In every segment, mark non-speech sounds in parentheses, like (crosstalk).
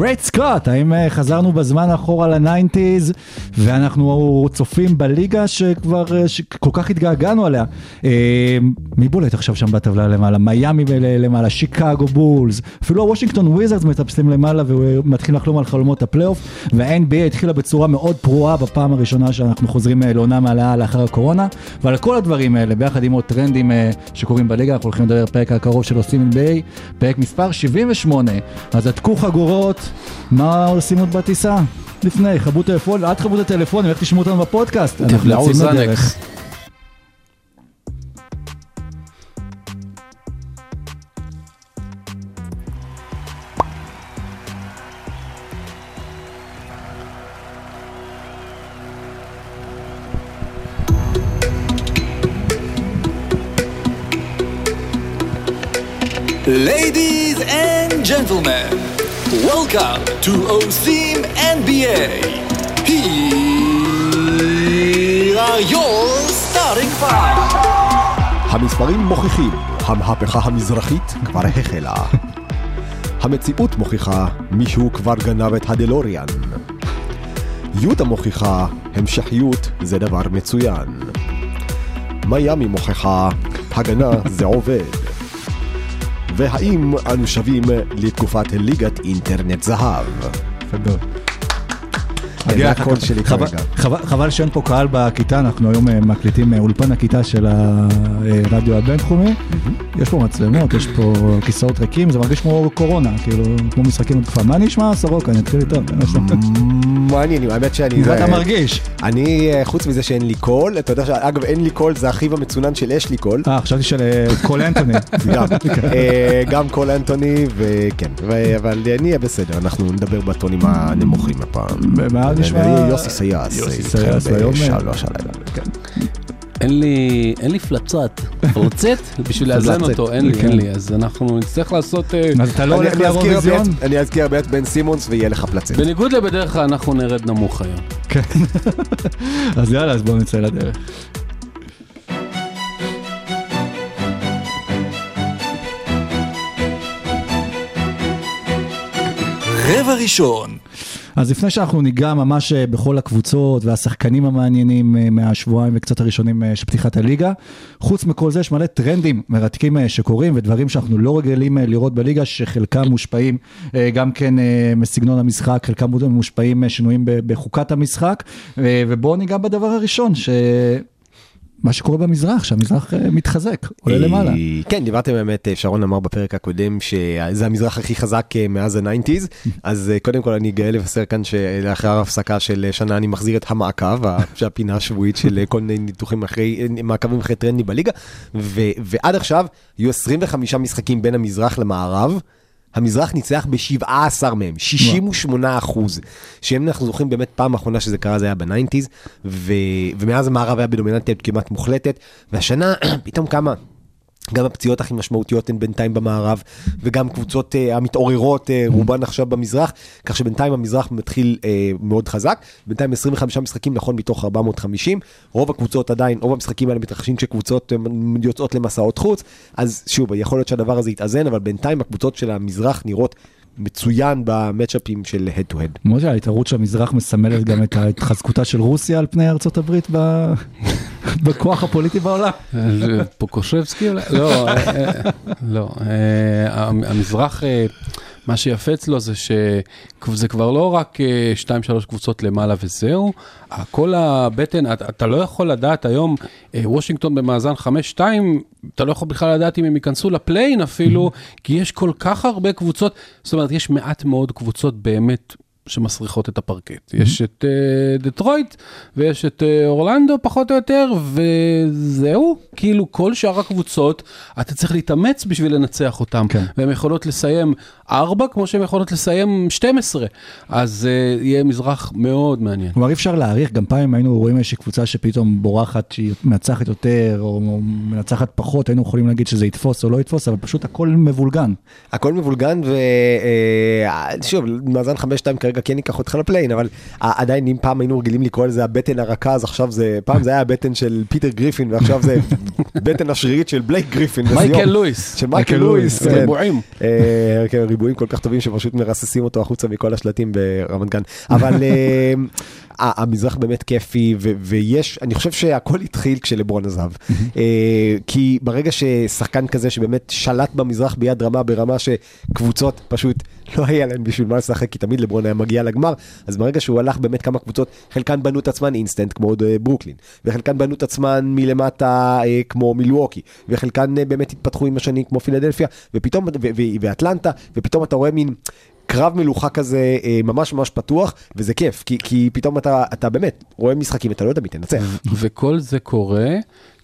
Great Scott, האם אה, חזרנו בזמן אחורה לניינטיז ואנחנו צופים בליגה שכבר אה, כל כך התגעגענו עליה. אה, מי בולט עכשיו שם בטבלה למעלה? מיאמי למעלה, שיקגו בולס, אפילו הוושינגטון וויזרדס מטפסים למעלה ומתחילים לחלום על חלומות הפלייאוף וה-NBA התחילה בצורה מאוד פרועה בפעם הראשונה שאנחנו חוזרים לעונה מעלה לאחר הקורונה ועל כל הדברים האלה ביחד עם עוד טרנדים שקורים בליגה אנחנו הולכים לדבר פרק הקרוב של עושים NBA, פרק מספר 78, אז עתקו חגורות. מה עושים עוד בטיסה? לפני, כבו טלפון, אל תכבו את הטלפונים, איך תשמעו אותנו בפודקאסט? אנחנו יוצאים. לדרך. Ladies and gentlemen, welcome to OSIM NBA. Here are your starting five. המספרים מוכיחים, המהפכה המזרחית כבר החלה. המציאות מוכיחה, מישהו כבר גנב את הדלוריאן. יוטה מוכיחה, המשכיות זה דבר מצוין. מיאמי מוכיחה, הגנה זה עובד. והאם אנו שבים לתקופת ליגת אינטרנט זהב? זה הקול שלי חבל- כרגע. חבל- חבל שאין פה קהל בכיתה, אנחנו היום אה, מקליטים אה, אולפן הכיתה של הרדיו הבינתחומי. יש פה מצלמות, יש פה כיסאות ריקים, זה מרגיש כמו קורונה, כאילו, כמו משחקים בתקופה. מה נשמע, סורוקה? אני אתחיל איתו. מעניינים, האמת שאני... מה זה- אתה מרגיש? אני, אה, חוץ מזה שאין לי קול, אתה יודע שאגב אין לי קול, זה אחיו המצונן של אשלי קול. אה, חשבתי של אה, קול אנטוני. (laughs) גם, אה, קול אנטוני וכן, אבל אני אהיה בסדר, אנחנו נדבר בטונים הנמוכים הפעם. ומה נשמע? אני יוסי סייס, יוסי סייס, והיום, אה, בשלוש הלילה. אין לי, אין לי פלצת, פלצת בשביל לאזן אותו, אין לי, כן. אין לי, אז אנחנו נצטרך לעשות, אה, אז אתה לא אני- הולך לאירוויזיון? אני אזכיר באמת בן סימונס ויהיה לך פלצת. בניגוד לבדרך כלל אנחנו נרד נמוך היום. כן. אז יאללה, אז בואו נצא לדרך. רבע ראשון. אז לפני שאנחנו ניגע ממש אה, בכל הקבוצות והשחקנים המעניינים אה, מהשבועיים וקצת הראשונים אה, של פתיחת הליגה, חוץ מכל זה יש מלא טרנדים מרתקים שקורים ודברים שאנחנו לא רגילים לראות בליגה, שחלקם מושפעים גם כן מסגנון המשחק, חלקם מושפעים משינויים ב- בחוקת המשחק, ובואו ניגע בדבר הראשון, ש... מה שקורה במזרח, שהמזרח אה, מתחזק, עולה למעלה. אה, כן, דיברתם באמת, אה, שרון אמר בפרק הקודם שזה המזרח הכי חזק מאז הניינטיז, אז קודם כל אני גאה לבשר כאן שלאחר הפסקה של שנה אני מחזיר את המעקב, ה- (laughs) שהפינה השבועית של כל מיני ניתוחים אחרי, מעקבים אחרי טרנדים בליגה, ועד עכשיו היו 25 משחקים בין המזרח למערב. המזרח ניצח ב-17 מהם, 68 אחוז, שאם אנחנו זוכרים באמת פעם אחרונה שזה קרה זה היה בניינטיז, ו- ומאז המערב היה בדומיננטיות כמעט מוחלטת, והשנה (clears throat) פתאום כמה. גם הפציעות הכי משמעותיות הן בינתיים במערב, וגם קבוצות uh, המתעוררות, uh, רובן עכשיו במזרח, כך שבינתיים המזרח מתחיל uh, מאוד חזק, בינתיים 25 משחקים נכון מתוך 450, רוב הקבוצות עדיין, רוב המשחקים האלה מתרחשים כשקבוצות uh, יוצאות למסעות חוץ, אז שוב, יכול להיות שהדבר הזה יתאזן, אבל בינתיים הקבוצות של המזרח נראות מצוין במצ'אפים של הד טו הד. משה, ההתערות של המזרח מסמלת גם את התחזקותה של רוסיה על פני ארצות הברית ב... בכוח הפוליטי בעולם. פוקושבסקי אולי? לא, אה, אה, לא. אה, המ- המזרח, מה שיפה אצלו זה שזה כבר לא רק 2-3 קבוצות למעלה וזהו, כל הבטן, אתה לא יכול לדעת היום, וושינגטון במאזן 5-2, אתה לא יכול בכלל לדעת אם הם ייכנסו לפליין אפילו, כי יש כל כך הרבה קבוצות, זאת אומרת, יש מעט מאוד קבוצות באמת שמסריחות את הפרקט. יש את אה, דטרויט ויש את אה, אורלנדו פחות או יותר, וזהו, כאילו כל שאר הקבוצות, אתה צריך להתאמץ בשביל לנצח אותם. כן. והן יכולות לסיים 4 כמו שהן יכולות לסיים 12, אז אה, יהיה מזרח מאוד מעניין. כלומר אי אפשר להעריך, גם פעם היינו רואים איזושהי קבוצה שפתאום בורחת, שהיא מנצחת יותר או מנצחת פחות, היינו יכולים להגיד שזה יתפוס או לא יתפוס, אבל פשוט הכל מבולגן. הכל מבולגן ושוב, מאזן 5-2 כרגע כן ייקח אותך ל play-in, אבל עדיין אם פעם היינו רגילים לקרוא לזה הבטן הרכה, אז עכשיו זה, פעם זה היה הבטן של פיטר גריפין ועכשיו זה (laughs) בטן השרירית של בלייק גריפין. מייקל לואיס. של מייקל לואיס. כן. ריבועים. אה, כן, ריבועים כל כך טובים שפשוט מרססים אותו החוצה מכל השלטים ברמת גן. אבל אה, המזרח באמת כיפי ו- ויש, אני חושב שהכל התחיל כשלברון עזב. (laughs) אה, כי ברגע ששחקן כזה שבאמת שלט במזרח ביד רמה ברמה שקבוצות פשוט לא היה להם בשביל מה לשחק, כי תמיד לברון היה מגיע לגמר, אז ברגע שהוא הלך באמת כמה קבוצות, חלקן בנו את עצמן אינסטנט כמו אה, ברוקלין, וחלקן בנו את עצמן מלמטה אה, כמו מילווקי, וחלקן באמת התפתחו עם השנים כמו פילדלפיה, ופתאום, ואטלנטה, ופתאום אתה רואה מין... קרב מלוכה כזה אה, ממש ממש פתוח, וזה כיף, כי, כי פתאום אתה, אתה באמת רואה משחקים, אתה לא יודע מי תנצח. וכל זה קורה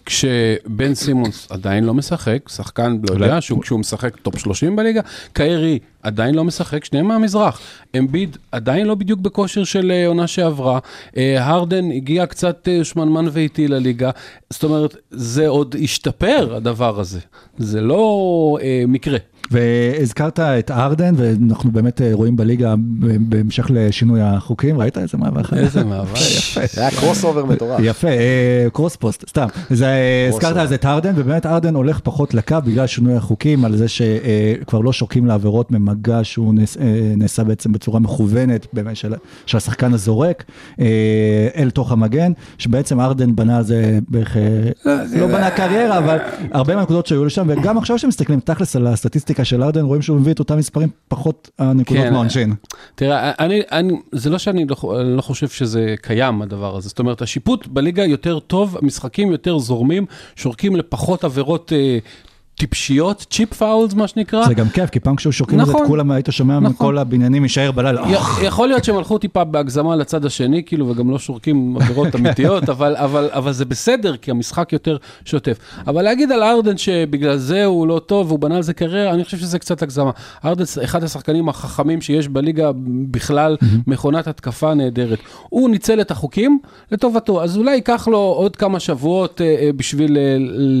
כשבן סימונס עדיין לא משחק, שחקן לא יודע, שהוא, כשהוא משחק top 30 בליגה, קיירי עדיין לא משחק, שניהם מהמזרח. אמביד עדיין לא בדיוק בכושר של אה, עונה שעברה, אה, הרדן הגיע קצת שמנמן ואיטי לליגה, זאת אומרת, זה עוד השתפר הדבר הזה, זה לא אה, מקרה. והזכרת את הרדן, ואנחנו באמת אה, רואים בליגה בהמשך לשינוי החוקים, ראית איזה מעבר? איזה מעבר. זה (laughs) היה crossover מטורף. יפה, אה, cross post, סתם. זה, אה, הזכרת. אז את הרדן, ובאמת הרדן הולך פחות לקו בגלל שינוי החוקים, על זה שכבר לא שורקים לעבירות ממגע שהוא אה, נעשה בעצם בצורה מכוונת, באמת של, השחקן הזורק, אה, אל תוך המגן, שבעצם ארדן בנה על זה בערך, אה, לא בנה קריירה, אבל הרבה מהנקודות שהיו לשם, וגם עכשיו כשמסתכלים תכלס על הסטטיסטיקה של ארדן, רואים שהוא מביא את אותם מספרים, פחות הנקודות כן. מהעונשין. תראה, אני, אני, זה לא שאני לא, לא חושב שזה קיים הדבר הזה, זאת אומרת, השיפוט בליגה יותר טוב, המשחקים יותר זורמים, שורקים לפחות עבירות אה, טיפשיות, צ'יפ פאולס מה שנקרא. זה גם כיף, כי פעם כשהיו שורקים את זה, את נכון. כולם היית שומע נכון. מכל הבניינים יישאר בלילה. יכול להיות שהם הלכו טיפה בהגזמה לצד השני, כאילו, וגם לא שורקים עבירות (laughs) אמיתיות, אבל, אבל, אבל זה בסדר, כי המשחק יותר שוטף. אבל להגיד על הארדן שבגלל זה הוא לא טוב, והוא בנה על זה קריירה, אני חושב שזה קצת הגזמה. הארדן, אחד השחקנים החכמים שיש בליגה בכלל, מכונת התקפה נהדרת. הוא ניצל את החוקים לטובתו, אז אולי ייקח לו עוד כמה שבועות אה, אה, בשביל אה,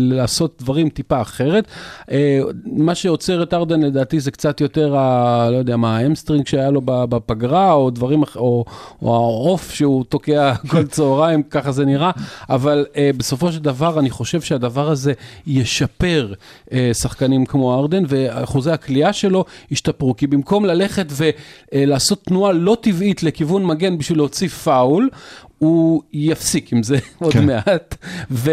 לעשות דברים טיפה אחרת. אה, מה שעוצר את הארדן לדעתי זה קצת יותר, ה, לא יודע מה, hamstring שהיה לו בפגרה, או דברים, או, או העוף שהוא תוקע (laughs) כל צהריים, ככה זה נראה, אבל אה, בסופו של דבר אני חושב שהדבר הזה ישפר אה, שחקנים כמו הארדן, ואחוזי הקליעה שלו ישתפרו, כי במקום ללכת ולעשות תנועה לא טבעית לכיוון מגן בשביל להוציא פאול, הוא יפסיק עם זה (laughs) עוד כן. מעט, ו,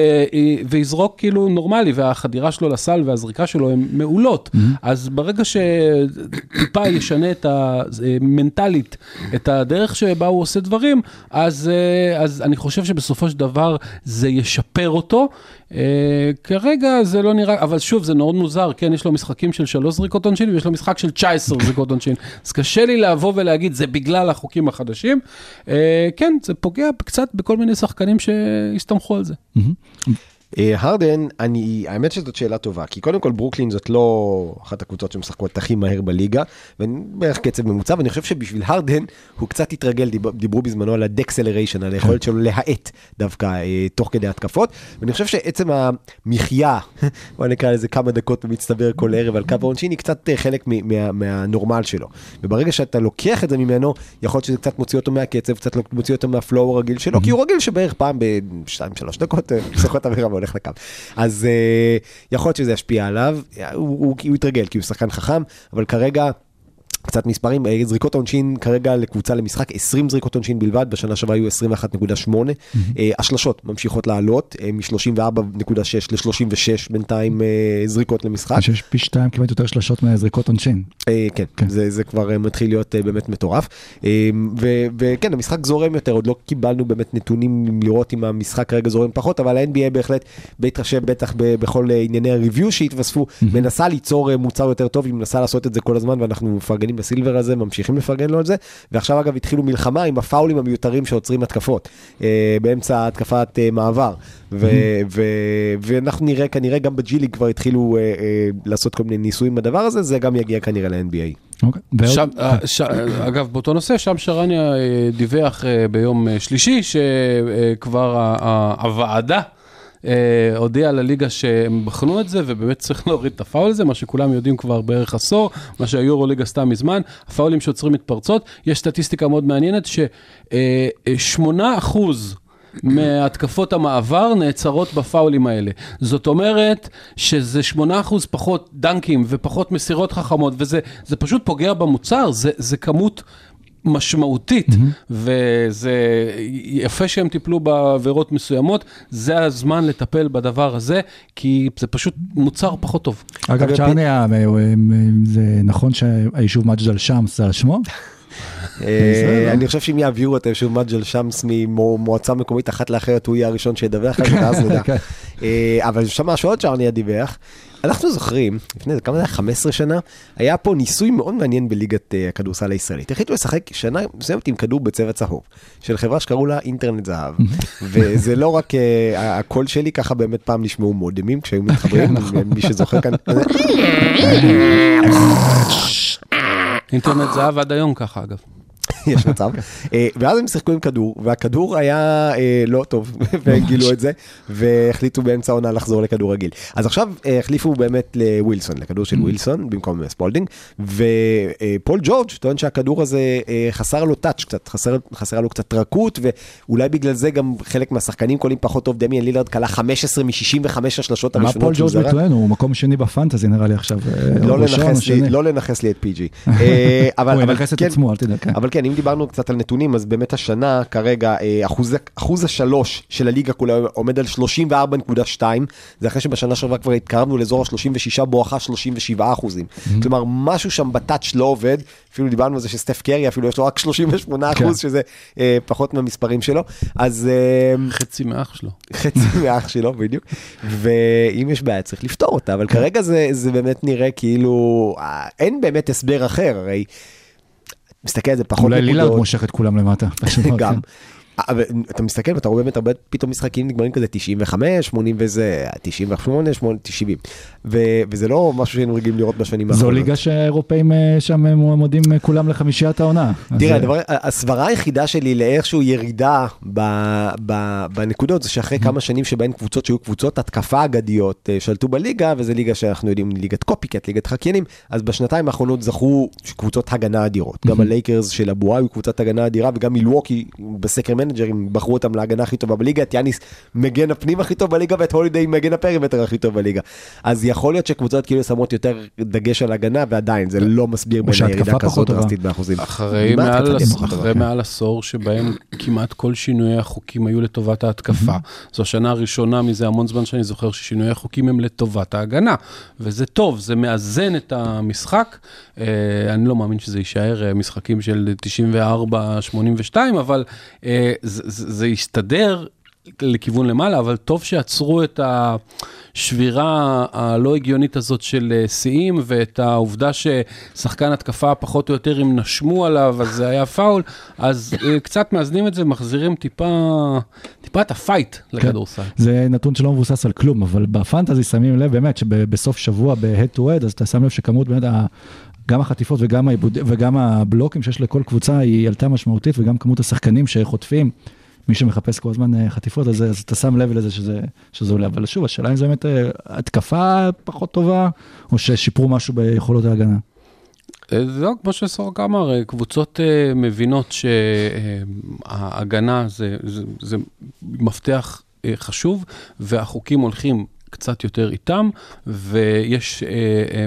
ויזרוק כאילו נורמלי, והחדירה שלו לסל והזריקה שלו הן מעולות. אז ברגע שטיפה ישנה את ה... מנטלית, את הדרך שבה הוא עושה דברים, אז, אה, אז אני חושב שבסופו של דבר זה ישפר אותו. אה, כרגע זה לא נראה, אבל שוב, זה מאוד מוזר, כן, יש לו משחקים של שלוש זריקות עונשין, ויש לו משחק של 19 זריקות עונשין. אז קשה לי לבוא ולהגיד, זה בגלל החוקים החדשים. אה, כן, זה פוגע קצת בכל מיני שחקנים שהסתמכו על זה. אה, הרדן, אני, האמת שזאת שאלה טובה, כי קודם כל ברוקלין זאת לא אחת הקבוצות שמשחקות הכי מהר בליגה, ובערך קצב ממוצע, ואני חושב שבשביל הרדן הוא קצת התרגל, דיב, דיברו בזמנו על הדקסלריישן, על היכולת שלו להאט דווקא אה, תוך כדי התקפות, ואני חושב שעצם המחיה, (laughs) בוא נקרא לזה כמה דקות במצטבר כל ערב על קו העונשין, היא קצת אה, חלק מ- מה, מהנורמל שלו, וברגע שאתה לוקח את זה ממנו, יכול להיות שזה קצת מוציא אותו מהקצב, קצת מוציא אותו מהפלואו הרגיל שלו, כי הוא רגיל שבערך פעם ב-2-3 דקות (laughs) והולך לקו. אז אה, יכול להיות שזה ישפיע עליו, הוא, התרגל כי הוא שחקן חכם, אבל כרגע... קצת מספרים, אה, זריקות עונשין כרגע לקבוצה למשחק, 20 זריקות עונשין בלבד, בשנה שעברה היו 21.8. אה, השלשות ממשיכות לעלות, אה, מ-34.6 ל-36 בינתיים זריקות למשחק. שיש פי שתיים כמעט יותר שלשות מהזריקות עונשין. כן, כן. זה, זה כבר מתחיל להיות באמת מטורף. ו- וכן, המשחק זורם יותר, עוד לא קיבלנו באמת נתונים לראות אם המשחק כרגע זורם פחות, אבל ה-NBA בהחלט, בהתחשב בטח בכל ענייני הריוויו שהתווספו, מנסה ליצור מוצר יותר טוב, היא מנסה לעשות את זה כל הזמן, ואנחנו מפרגנים מפרגנים לסילבר הזה, ממשיכים לפרגן לו על זה, ועכשיו אגב התחילו מלחמה עם הפאולים המיותרים שעוצרים התקפות, אה, באמצע התקפת אה, מעבר. ו- ו- ואנחנו נראה, כנראה גם בג'ילי כבר התחילו אה, אה, לעשות כל מיני ניסויים בדבר הזה, זה גם יגיע כנראה ל-NBA. אוקיי. שם, אה, ש- אה, אגב, באותו נושא, שם שרניה אה, דיווח אה, ביום אה, שלישי שכבר הוועדה אה, הודיעה לליגה שהם בחנו את זה, ובאמת צריך (laughs) להוריד את הפאול הזה, מה שכולם יודעים כבר בערך עשור, מה שהיורוליג עשתה מזמן, הפאולים שעוצרים מתפרצות. יש סטטיסטיקה מאוד מעניינת, ש-8 אחוז מהתקפות המעבר נעצרות בפאולים האלה. זאת אומרת שזה 8% פחות דנקים ופחות מסירות חכמות, וזה זה פשוט פוגע במוצר, זה, זה כמות משמעותית, וזה יפה שהם טיפלו בעבירות מסוימות, זה הזמן לטפל בדבר הזה, כי זה פשוט מוצר פחות טוב. אגב, צ'רניה, אה, זה נכון שהיישוב מג'דל שמס זה על שמו? (laughs) אה, אני חושב שאם יעבירו את היישוב מג'ל שמס ממועצה מקומית אחת לאחרת, הוא יהיה הראשון שידווח על זה, ואז נדע. כן. אבל שם משהו עוד שארניה דיווח. אנחנו זוכרים, לפני כמה זה היה? 15 שנה, היה פה ניסוי מאוד מעניין בליגת אה, הכדורסל הישראלית. החליטו לשחק שנה מסוימת עם כדור בצבע צהוב, של חברה שקראו לה אינטרנט זהב. (laughs) וזה לא רק אה, הקול שלי, ככה באמת פעם נשמעו מודמים כשהיו מתחברים, מי שזוכר כאן. (laughs) אינטרנט זהב עד היום ככה, אגב. יש מצב. אה, ואז הם שיחקו עם כדור, והכדור היה אה, לא טוב, (laughs) והם גילו את זה, והחליטו באמצע העונה לחזור לכדור רגיל. אז עכשיו אה, החליפו באמת לווילסון, לכדור של ווילסון, במקום ספולדינג, ופול ג'ורג' טוען שהכדור הזה חסר לו touch קצת, חסר- חסרה לו קצת רכות, ואולי בגלל זה גם חלק מהשחקנים קולעים פחות טוב. דמיאן לילארד קלע 15 מ-65 השלשות מה הראשונות פול שהוא ג'ורג' זרק. טוען? הוא מקום שני בפנטזי נראה לי עכשיו. לא לנכס לי-. לא לנכס לי את פי.ג'י. (laughs) אבל- הוא ינכס את כן, עצמו, אל תדאג. כן. אבל כן, אם דיברנו קצת על נתונים, אז באמת השנה כרגע אה, אחוז, אחוז השלוש של הליגה כולה עומד על 34.2, זה אחרי שבשנה שעברה כבר התקרבנו לאזור ה-36 בואכה 37 אחוזים. כלומר, משהו שם בטאץ' לא עובד, אפילו דיברנו על זה שסטף קרי אפילו יש לו רק 38 אחוז, כן. שזה אה, פחות מהמספרים שלו, אז אה, חצי מאח שלו. חצי (laughs) מאח שלו בדיוק, ואם יש בעיה צריך לפתור אותה, אבל כרגע זה, זה באמת נראה כאילו, אה, אין באמת הסבר אחר, הרי מסתכל על זה פחות אולי לילארד נקודות. מושך את כולם למטה. (laughs) גם. אתה מסתכל ואתה רואה באמת הרבה פתאום משחקים נגמרים כזה 95, 80 וזה, 98, 80, 90. ו- וזה לא משהו שהיינו רגילים לראות בשנים זו האחרונות. ליגה שהאירופאים אה, שם מועמדים אה, כולם לחמישיית העונה. אז, תראה, אה, הדבר, הסברה היחידה שלי לאיכשהו ירידה ב, ב, בנקודות זה שאחרי כמה שנים שבהן קבוצות שהיו קבוצות התקפה אגדיות שלטו בליגה, וזו ליגה שאנחנו יודעים, ליגת copycat, ליגת חקיינים, אז בשנתיים האחרונות זכו קבוצות הגנה אדירות. גם הלייקרס של הבועה היו קבוצת הגנה אדירה, וגם מילווקי בסקר מנג'רים בחרו אותם להגנה הכי טובה בליגה, את יאניס מגן הפנים הכי טוב בליגה, ואת הולידיי מגן הפרימטר הכי טוב בליגה. אז יכול להיות שקבוצות כאילו שמות יותר דגש על הגנה, ועדיין זה לא מסביר בין הירידה כזאת. דרסטית באחוזים. מעל, אחרי כן. מעל עשור שבהם כמעט כל שינויי החוקים היו לטובת ההתקפה. זו השנה הראשונה מזה המון זמן שאני זוכר ששינויי החוקים הם לטובת ההגנה. וזה טוב, זה מאזן את המשחק. אה, אני לא מאמין שזה יישאר אה, משחקים של 94-82, אבל אה, זה, יסתדר. לכיוון למעלה, אבל טוב שעצרו את השבירה הלא הגיונית הזאת של אה, שיאים, ואת העובדה ששחקן התקפה פחות או יותר אם נשמו עליו, אז זה היה פאול, אז אה, קצת מאזנים את זה, מחזירים טיפה, טיפה את הפייט לכדורסל. זה נתון שלא מבוסס על כלום, אבל בפנטזי שמים לב באמת שבסוף שבוע ב-head to head, אז אתה שם לב שכמות באמת, גם החטיפות וגם, העיבוד, וגם הבלוקים שיש לכל קבוצה היא עלתה משמעותית, וגם כמות השחקנים שחוטפים, מי שמחפש כל הזמן אה, חטיפות, אז, אז אתה שם לב לזה שזה, שזה עולה. אבל שוב, השאלה אם זה באמת אה, התקפה פחות טובה, או ששיפרו משהו ביכולות ההגנה. אה, זהו, כמו שסורק אמר, קבוצות מבינות שההגנה זה, זה, זה מפתח חשוב, והחוקים הולכים קצת יותר איתם, ויש, אה, אה,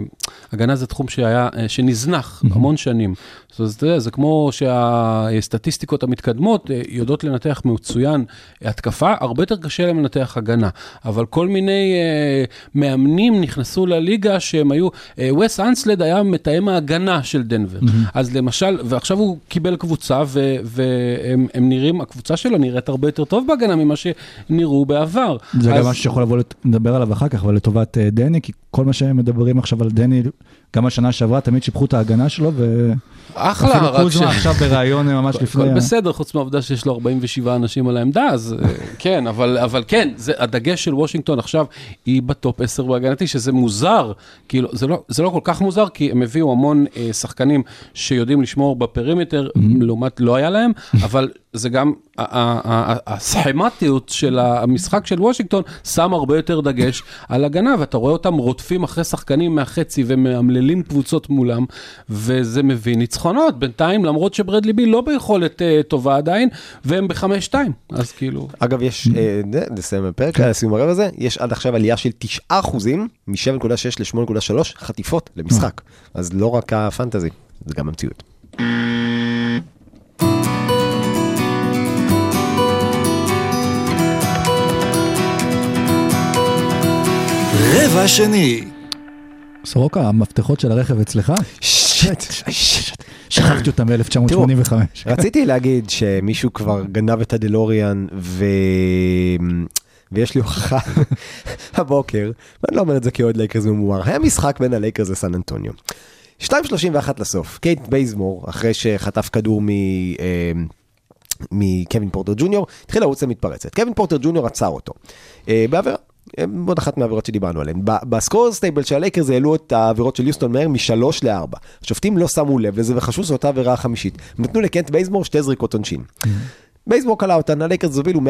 הגנה זה תחום שהיה, אה, שנזנח המון שנים. זאת אומרת, אתה יודע, זה כמו שהסטטיסטיקות המתקדמות אה, יודעות לנתח מצוין התקפה, הרבה יותר קשה להם לנתח הגנה. אבל כל מיני אה, מאמנים נכנסו לליגה שהם היו, אה, וס אנסלד היה מתאם ההגנה של דנבר. אז למשל, ועכשיו הוא קיבל קבוצה, ו- והם הם נראים, הקבוצה שלו נראית הרבה יותר טוב בהגנה ממה שנראו בעבר. זה אז- גם משהו שיכול לבוא, נדבר עליו אחר כך, אבל לטובת אה, דני, כי כל מה שהם מדברים עכשיו על דני, גם השנה שעברה תמיד שיבחו את ההגנה שלו, ו... אחלה, אפילו רק ש... קוזמה עכשיו בריאיון (laughs) ממש לפני... הכל בסדר, חוץ מהעובדה שיש לו 47 אנשים על העמדה, אז אה, (laughs) כן, אבל, אבל כן, זה, הדגש של וושינגטון עכשיו היא ב top 10 בהגנתי, שזה מוזר, כאילו, זה לא, זה לא כל כך מוזר, כי הם הביאו המון אה, שחקנים שיודעים לשמור בפרימטר, לעומת לא היה להם, (laughs) אבל זה גם, הסכמטיות של המשחק של וושינגטון שם הרבה יותר דגש על הגנה, ואתה רואה אותם רודפים אחרי שחקנים מהחצי ומאמללים קבוצות מולם, וזה מביא ניצחונות. בינתיים, למרות שברדלי ביל לא ביכולת אה, טובה עדיין, והם בחמש-שתיים, אז כאילו... אגב, יש, אה, נסיים בפרק, לסיום הרבע הזה, יש עד עכשיו עלייה של 9 אחוזים, מ-7.6 ל-8.3 חטיפות למשחק. אז לא רק הפנטזי, זה גם המציאות. רבע שני. סורוקה, המפתחות של הרכב אצלך? שיט, שיט. שכחתי אותם ב-1985. רציתי להגיד שמישהו כבר גנב את הדלוריאן ו... ויש לי הוכחה (laughs) הבוקר, ואני לא אומר את זה כאוהד לייקרס ממומר, היה משחק בין הלייקרס לסן אנטוניו. 2.31 לסוף, קנט בייזמור, אחרי שחטף כדור מ... אה, מקווין פורטר ג'וניור, התחיל לרוץ למתפרצת. קווין פורטר ג'וניור עצר אותו. אה, בעבירה. עוד אחת מהעבירות שדיברנו עליהן. ב- ב score table של הלייקרס העלו את העבירות של יוסטון מהר משלוש לארבע. השופטים לא שמו לב לזה וחשבו שזו אותה עבירה החמישית. נתנו לקנט בייזמור שתי זריקות עונשין. בייזמור קלע אותן, הלייקרס הובילו 116-106,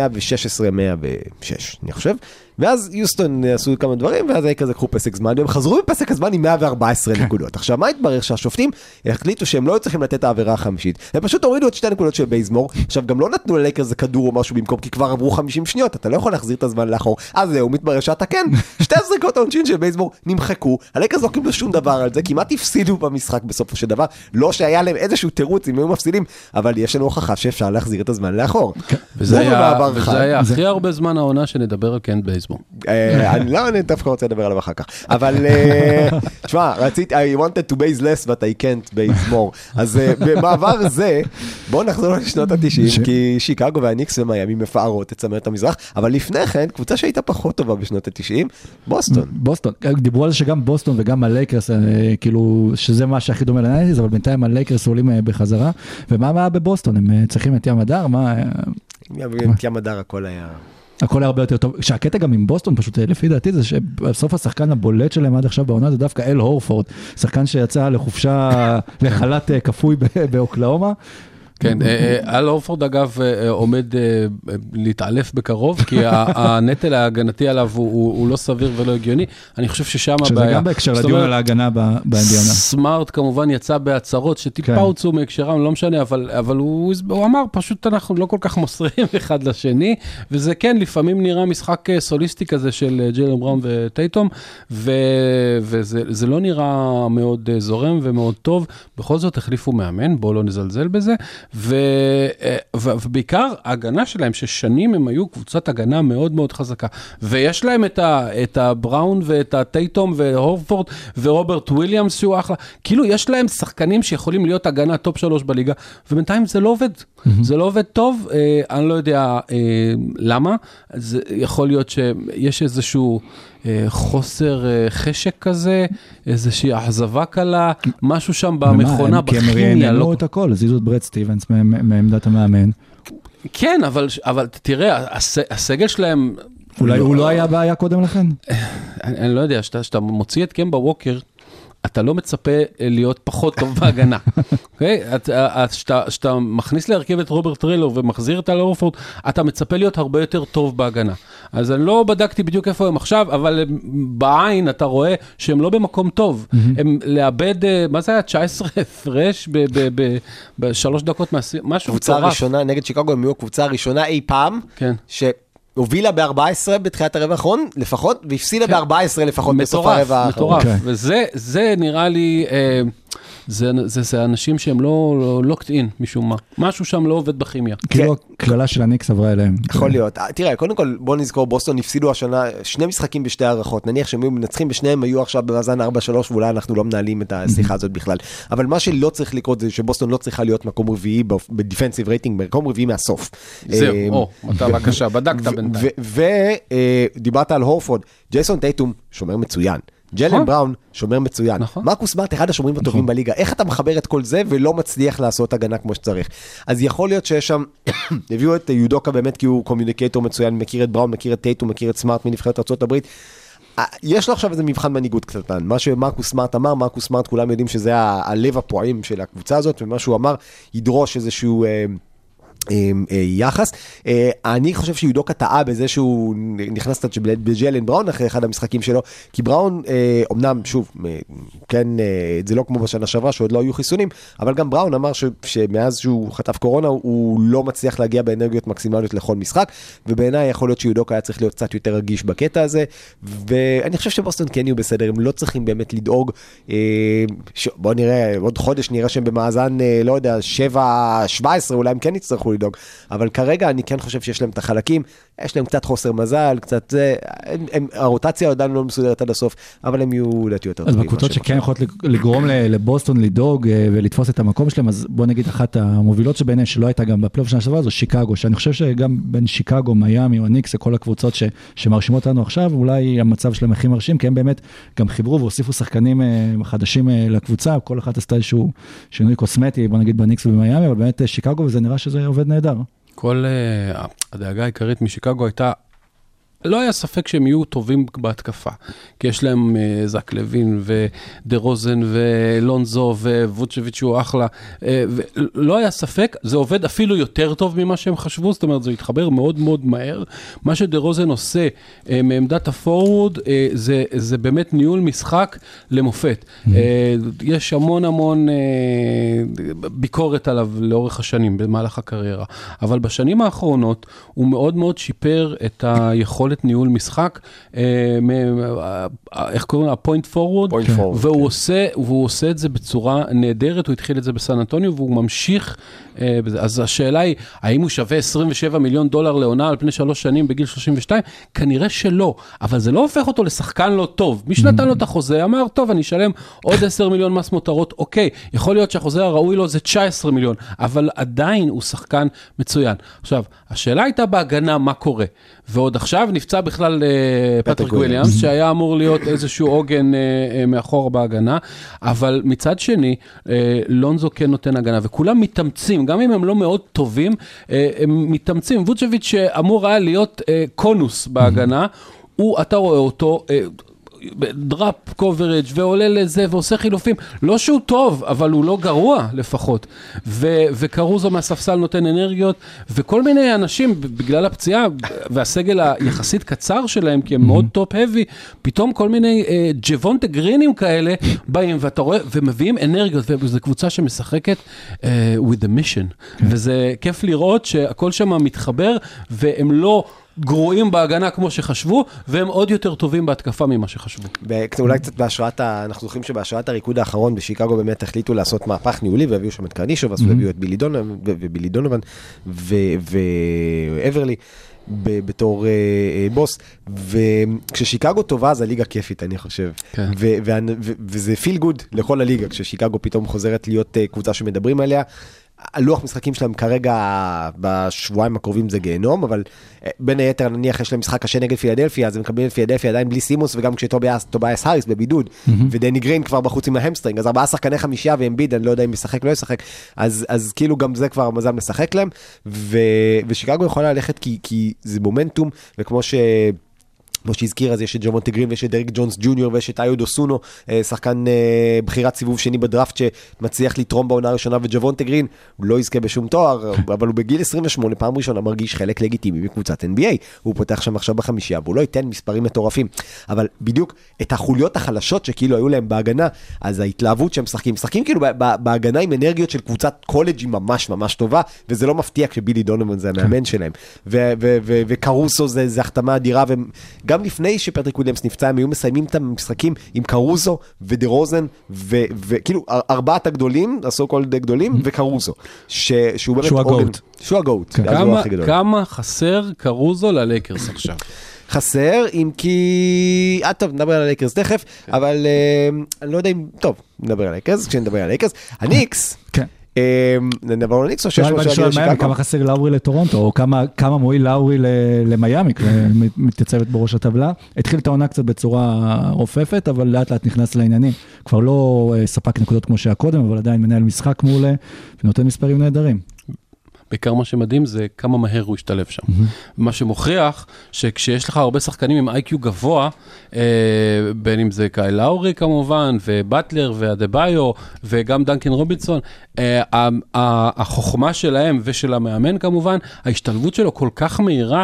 אני חושב. ואז יוסטון עשו כמה דברים, ואז הלייקרס לקחו פסק זמן, והם חזרו בפסק הזמן עם 114 נקודות. עכשיו, מה התברר? שהשופטים החליטו שהם לא צריכים לתת את העבירה החמישית, הם פשוט הורידו את שתי הנקודות של בייזמור. עכשיו, גם לא נתנו ללייקרס איזה כדור או משהו במקום, כי כבר עברו 50 שניות, אתה לא יכול להחזיר את הזמן לאחור. אז זהו, מתברר שאתה כן. (laughs) שתי הזריקות העונשין של בייזמור נמחקו, הלייקרס לא קיבלו שום דבר על זה, כמעט הפסידו במשחק בסופו של דבר. לא שהיה להם איזשהו תירוץ אם היו מפסידים, אבל יש לנו הוכחה שאפשר להחזיר את הזמן לאחור. וזה הוא היה, במעבר וזה. היה הכי הרבה זמן העונה שנדבר על קנט בייזמור. אה, אני לא, אני דווקא רוצה לדבר עליו אחר כך. אבל, אה, (laughs) תשמע, רציתי, I wanted to base less but I can't base more. אז אה, במעבר זה, בואו נחזור לשנות ה-90, כי שיקגו והניקס ומיאמי מפארות את צמרת המזרח, אבל לפני כן, קבוצה שהייתה פחות טובה בשנות ה-90, בוסטון. בוסטון, דיברו על זה שגם בוסטון וגם הלייקרס, כאילו, שזה מה שהכי דומה ל nineties, אבל בינתיים הלייקרס עולים בחזרה. ומה הבעיה בבוסטון? הם צריכים את ים הדר? מה... ים הדר הכל היה... הכל הרבה יותר טוב. שהקטע גם עם בוסטון, פשוט לפי דעתי, זה שבסוף השחקן הבולט שלהם עד עכשיו בעונה זה דווקא אל הורפורד, שחקן שיצא לחופשה, לחל"ת אה, כפוי באוקלהומה. כן, אה, אה, אל הורפורד אגב אה, עומד להתעלף בקרוב, כי הנטל ההגנתי עליו הוא- לא סביר ולא הגיוני. אני חושב ששם שזה הבעיה. גם בהקשר לדיון על ההגנה באינדיאנה. סמארט כמובן יצא בהצהרות שטיפה כן. הוצאו מהקשרם, לא משנה, אבל, הוא, אמר פשוט אנחנו לא כל כך מוסרים (laughs) אחד לשני, וזה כן, לפעמים נראה משחק סוליסטי כזה של ג'יילן בראון וטייטום, וזה זה לא נראה מאוד זורם ומאוד טוב, בכל זאת החליפו מאמן, בואו לא נזלזל בזה, ו, אה, ו, ובעיקר ההגנה שלהם, ששנים הם היו קבוצת הגנה מאוד מאוד חזקה, ויש להם את, ה, את הבראון ואת הטייטום והורפורד ורוברט וויליאמס שהוא אחלה, כאילו יש להם שחקנים שיכולים להיות הגנה top שלוש בליגה, ובינתיים זה לא עובד, זה לא עובד טוב, אה, אני לא יודע אה, למה, זה יכול להיות שיש איזשהו... אה, חוסר אה, חשק כזה, איזושהי אכזבה קלה, משהו שם במכונה, הם- כי הם בכימיה. רעננו לא... את הכל, הזיזו את ברד סטיבנס מעמדת המאמן. כן, אבל, אבל תראה, הס, הסגל שלהם... אולי הוא לא היה בעיה קודם לכן? אני, אני לא יודע, כשאתה מוציא את קמבה ווקר, אתה לא מצפה אה, להיות פחות טוב בהגנה. (laughs) אוקיי? את- אה, כשאתה כשאתה מכניס להרכב את רוברט טריילור ומחזיר את אלורפורד, אתה מצפה להיות הרבה יותר טוב בהגנה. אז אני לא בדקתי בדיוק איפה הם עכשיו, אבל בעין אתה רואה שהם לא במקום טוב. הם לאבד, אה, מה זה היה? 19 הפרש ב- ב- ב- בשלוש דקות. משהו קבוצה מטורף. הראשונה נגד שיקגו, הם היו הקבוצה הראשונה אי פעם, כן. שהובילה ב-14 בתחילת הרבע האחרון לפחות, והפסידה ב-14 לפחות בסוף מטורף, הרבע האחרון. מטורף. אוקיי. וזה זה נראה לי, אה, זה, זה, זה אנשים שהם לא, לא, לא קטעים משום מה. משהו שם לא עובד בכימיה. כאילו הקללה של הניקס עברה אליהם. יכול להיות. אה, תראה, קודם כל, בוא נזכור, בוסטון הפסידו השנה שני משחקים בשתי הערכות. נניח שהם היו מנצחים בשניהם, היו עכשיו במאזן 4-3, ואולי אנחנו לא מנהלים את השיחה הזאת בכלל. אבל מה שלא צריך לקרות זה שבוסטון לא צריכה להיות מקום רביעי ב defensive rating, מקום רביעי מהסוף. זהו, אה, או, אתה בבקשה, בדקת בינתיים. ודיברת על הורפורד, ג'ייסון טייטום שומר מצוין. ג'יילן נכון. בראון, שומר מצוין. נכון. מרקוס סמארט, אחד השומרים הטובים בליגה. איך אתה מחבר את כל זה ולא מצליח לעשות הגנה כמו שצריך? אז יכול להיות שיש שם, (coughs) הביאו את יודוקה באמת כי הוא communicator מצוין, מכיר את בראון, מכיר את טייטום, מכיר את סמארט מנבחרת ארה"ב. אה, יש לו עכשיו איזה מבחן מנהיגות קטן. מה שמרקוס סמארט אמר, מרקוס סמארט כולם יודעים שזה הלב הפועם של הקבוצה הזאת, ומה שהוא אמר ידרוש איזשהו... אה, אה, יחס. אה, אני חושב שיודוקה טעה בזה שהוא נכנס קצת בג'לן בראון אחרי אחד המשחקים שלו, כי בראון, אה, אמנם, שוב, כן, זה לא כמו בשנה שעברה שעוד לא היו חיסונים, אבל גם בראון אמר ש, שמאז שהוא חטף קורונה הוא לא מצליח להגיע באנרגיות מקסימליות לכל משחק, ובעיניי יכול להיות שיודוקה היה צריך להיות קצת יותר רגיש בקטע הזה, ואני חושב שבוסטון כן יהיו בסדר, הם לא צריכים באמת לדאוג, ש... בוא נראה, עוד חודש נראה שהם במאזן, לא יודע, 7-17, אולי הם כן יצטרכו לדאוג, אבל כרגע אני כן חושב שיש להם את החלקים, יש להם קצת חוסר מזל, קצת זה, הם, הם, הרוטציה עדיין לא מסודרת עד הסוף, אבל הם יהיו לדעתי יותר אז טובים. בקבוצות ממה שכן יכולות לגרום לבוסטון לדאוג אה, ולתפוס את המקום שלהם, אז בוא נגיד אחת המובילות שביניהן שלא הייתה גם בפלייאוף שנה שעברה זו שיקגו, שאני חושב שגם בין שיקגו, מיאמי או הניקס, כל הקבוצות ש- שמרשימות לנו עכשיו, אולי המצב שלהם הכי מרשים, כי הם באמת גם חיברו והוסיפו שחקנים אה, חדשים אה, לקבוצה, כל אחת עשתה איזשהו שינוי קוסמטי, בוא נגיד בניקס ובמיאמי, אבל באמת שיקגו וזה נראה שזה עובד נהדר. כל uh, הדאגה העיקרית משיקגו הייתה, לא היה ספק שהם יהיו טובים בהתקפה, כי יש להם uh, זק לוין ודה רוזן ולונזו וווצ'ביץ' הוא אחלה, uh, ולא היה ספק, זה עובד אפילו יותר טוב ממה שהם חשבו, זאת אומרת זה התחבר מאוד מאוד מהר. מה שדה רוזן עושה uh, מעמדת הפורוורד, uh, זה, זה באמת ניהול משחק למופת. Uh, יש המון המון uh, ביקורת עליו לאורך השנים, במהלך הקריירה, אבל בשנים האחרונות הוא מאוד מאוד שיפר את היכולת ניהול משחק, אה, מ- אה, איך קוראים לה? פוינט פורוורד, Point forward, והוא. עושה, והוא עושה את זה בצורה נהדרת, הוא התחיל את זה בסן אנטוניו והוא ממשיך אה. אז השאלה היא, האם הוא שווה 27 מיליון דולר לעונה על פני שלוש שנים בגיל 32? כנראה שלא, אבל זה לא הופך אותו לשחקן לא טוב. מי שנתן לו את החוזה אמר, טוב, אני אשלם עוד 10 מיליון מס מותרות, אוקיי, יכול להיות שהחוזה הראוי לו זה 19 מיליון, אבל עדיין הוא שחקן מצוין. עכשיו, השאלה הייתה בהגנה, מה קורה? ועוד עכשיו נפצע בכלל אה, פטריק וויליאמס, שהיה אמור להיות איזשהו עוגן אה, אה, מאחור בהגנה, אבל מצד שני, לונזו כן נותן הגנה, וכולם מתאמצים, גם אם הם לא מאוד טובים, הם מתאמצים. ווצ'ביץ' שאמור היה להיות קונוס בהגנה, הוא, אתה רואה אותו, drop coverage ועולה לזה ועושה חילופים, לא שהוא טוב, אבל הוא לא גרוע לפחות. ו- וקרוזו מהספסל נותן אנרגיות, וכל מיני אנשים, בגלל הפציעה והסגל היחסית קצר שלהם, כי הם מאוד top-heavy, פתאום כל מיני אה, ג'וונטה גרינים כאלה באים, ואתה רואה, ומביאים אנרגיות, וזו קבוצה שמשחקת אה, with a mission. וזה כיף לראות שהכל שם מתחבר, והם לא... גרועים בהגנה כמו שחשבו, והם עוד יותר טובים בהתקפה ממה שחשבו. אולי קצת בהשראת, אנחנו זוכרים שבהשראת הריקוד האחרון בשיקגו באמת החליטו לעשות מהפך ניהולי והביאו שם את קרנישוב, אז הביאו את בילי דונובן ו- ו- וויברלי. בתור אה, אה, בולס, וכששיקגו טובה אז הליגה כיפית אני חושב, כן. ו- וה- ו- וזה feel good לכל הליגה כששיקגו פתאום חוזרת להיות אה, קבוצה שמדברים עליה. הלוח משחקים שלהם כרגע בשבועיים הקרובים זה גיהנום, אבל אה, בין היתר נניח יש להם משחק קשה נגד פילדלפיה, אז הם מקבלים את פילדלפיה עדיין בלי סימונס וגם כשטוביאס האריס בבידוד, ודני גרין כבר בחוץ עם ההמסטרינג, אז ארבעה שחקני חמישייה ואמביד, אני לא יודע אם ישחק לא ישחק, אז, אז כאילו גם זה כבר מזל משחק להם, ו, ושיקגו יכולה ללכת כי, כי זה מומנטום, וכמו ש... כמו שהזכיר, אז יש את ג'וונטה גרין ויש את דריק ג'ונס ג'וניור ויש את איוד אוסונו, אה, שחקן אה, בחירת סיבוב שני בדראפט שמצליח לתרום בעונה הראשונה, וג'וונטה גרין, לא יזכה בשום תואר, (laughs) אבל הוא בגיל 28, פעם ראשונה מרגיש חלק לגיטימי מקבוצת NBA. הוא פותח שם עכשיו בחמישייה, והוא לא ייתן מספרים מטורפים. אבל בדיוק את החוליות החלשות שכאילו היו להם בהגנה, אז ההתלהבות שהם משחקים, משחקים כאילו בהגנה עם אנרגיות של קבוצת קולג' היא ממש ממש טובה, וזה לא מפתיע כשבילי דונובן זה המאמן (laughs) שלהם. וקרוסו זה, זה החתמה אדירה, וגם לפני שפטריק וויליאמס נפצע, הם היו מסיימים את המשחקים עם קרוסו ודרוזן, ו- וכאילו אר- ארבעת הגדולים, ה so called גדולים, וקרוסו. ש- שהוא באמת שהוא ה GOAT. שהוא ה GOAT. כן. כמה. כמה חסר קרוסו ללייקרס עכשיו? חסר, אם כי... אה, טוב, נדבר על הלייקרס תכף, אבל אה, אני לא יודע אם... טוב, נדבר על הלייקרס, כשנדבר על הלייקרס. הניקס, כן. אה, נעבור לניקס או שיש על מיאמי, שיקגו? כמה חסר לאורי לטורונטו, או כמה מועיל לאורי למיאמי, מתייצבת בראש הטבלה. התחיל את העונה קצת בצורה רופפת, אבל לאט לאט נכנס לעניינים. כבר לא אה, ספק נקודות כמו שהיה קודם, אבל עדיין מנהל משחק מעולה, ונותן מספרים נהדרים. בעיקר מה שמדהים זה כמה מהר הוא השתלב שם. מה שמוכיח שכשיש לך הרבה שחקנים עם IQ גבוה, אה, בין אם זה קאי לאורי כמובן, ובטלר ואדה-ביו, וגם דנקן רובינסון, אה, החוכמה שלהם ושל המאמן כמובן, ההשתלבות שלו כל כך מהירה,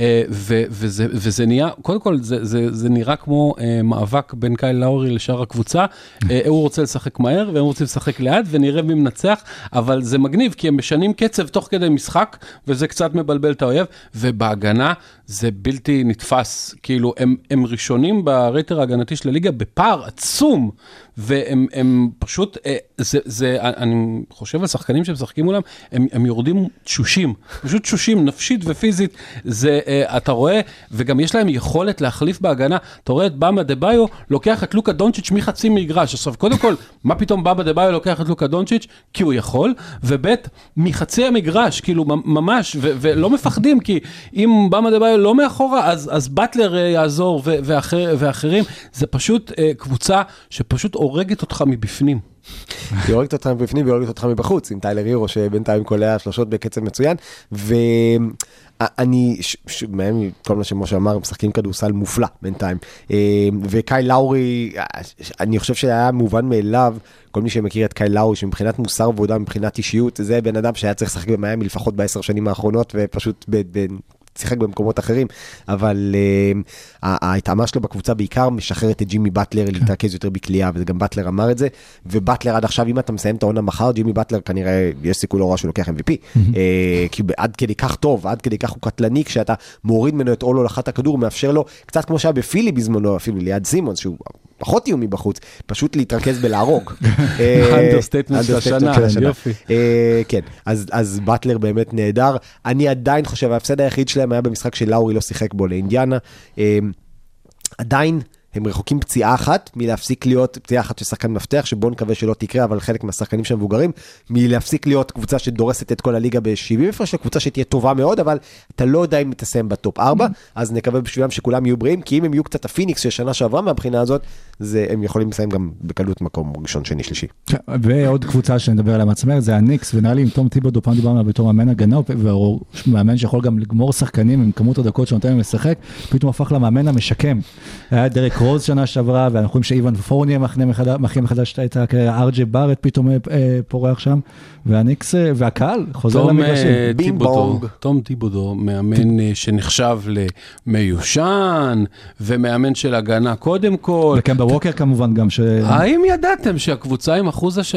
אה, ו- וזה, וזה נהיה, קודם כל זה, זה, זה נראה כמו אה, מאבק בין קאי לאורי לשאר הקבוצה, אה, הוא רוצה לשחק מהר והם רוצים לשחק לאט, ונראה מי מנצח, אבל זה מגניב, כי הם משנים קצב תוך כדי משחק, וזה קצת מבלבל את האויב, ובהגנה זה בלתי נתפס, כאילו הם, הם ראשונים ברייטר ההגנתי של הליגה בפער עצום, והם הם פשוט, אה, זה, זה, אני חושב על שחקנים שמשחקים מולם, הם, הם יורדים תשושים, פשוט תשושים, נפשית ופיזית, זה, אה, אתה רואה, וגם יש להם יכולת להחליף בהגנה, אתה רואה את באם אדבאיו לוקח את לוקה דונצ'יץ' מחצי מגרש, עכשיו קודם כל, (laughs) מה פתאום באם אדבאיו לוקח את לוקה דונצ'יץ'? כי הוא יכול, וב' מחצי המגרש, כאילו ממ- ממש, ו- ולא מפחדים, כי אם באמה דה ביו לא מאחורה, אז, אז באטלר אה, יעזור ואחר, ואחרים, זה פשוט קבוצה שפשוט הורגת אותך מבפנים. (laughs) היא הורגת אותך מבפנים והיא הורגת אותך מבחוץ, עם טיילר הירו שבינתיים קולע שלושות בקצב מצוין. ואני, מהם כל מה שמשה אמר, משחקים כדורסל מופלא בינתיים. אה, וקאי לאורי, אני חושב שהיה מובן מאליו, כל מי שמכיר את קאי לאורי, שמבחינת מוסר ועבודה, מבחינת אישיות, זה בן אדם שהיה צריך לשחק במיאמי לפחות בעשר שנים האחרונות, ופשוט שיחק במקומות אחרים, אבל uh, ההתאמה שלו בקבוצה בעיקר משחררת את ג'ימי באטלר להתרכז יותר בקליעה, וזה גם באטלר אמר את זה, ובאטלר עד עכשיו, אם אתה מסיים את העונה מחר, ג'ימי באטלר כנראה, יש סיכוי לא רע שהוא לוקח MVP, uh, כי הוא עד כדי כך טוב, עד כדי כך הוא קטלני, כשאתה מוריד ממנו את עול הולכת הכדור, מאפשר לו, קצת כמו שהיה בפילי בזמנו, אפילו ליד סימונס, שהוא פחות איומי בחוץ, פשוט להתרכז בלהרוג. (laughs) ה understatement של השנה, יופי. אה, כן, אז, אז באטלר באמת נהדר. אני עדיין חושב, ההפסד היחיד שלהם היה במשחק שלאורי לא שיחק בו לאינדיאנה. אה, עדיין הם רחוקים פציעה אחת מלהפסיק להיות, פציעה אחת של שחקן מפתח, שבואו נקווה שלא תקרה, אבל חלק מהשחקנים שם מבוגרים, מלהפסיק להיות קבוצה שדורסת את כל הליגה ב-70 הפרש, לקבוצה שתהיה טובה מאוד, אבל אתה לא יודע אם תסיים ב top 4, אז נקווה בשבילם שכולם יהיו בריאים, כי אם הם יהיו קצת הפיניקס של שנה שעברה מהבחינה הזאת, זה, הם יכולים לסיים גם בקלות מקום ראשון, שני, שלישי. כן, ועוד קבוצה שנדבר עליה מהצמרת זה הניקס, ונראה לי עם טום טיבודו, פעם דיברנו עליו בתור מאמן הגנה, והוא מאמן שיכול גם לגמור שחקנים עם כמות הדקות שנותן להם לשחק, פתאום הפך למאמן המשקם. היה דרק רוז שנה שעברה, ואנחנו רואים שאוון פורנייה מכין מחדש, את אר ג'יי בארט פתאום אה, פורח שם, והניקס, אה, והקהל חוזר למגרשים. אה. תום טיבודו, מאמן שנחשב למיושן, ומאמן של הגנה קודם כל. וקמבה ווקר כמובן גם, ש... האם ידעתם שהקבוצה עם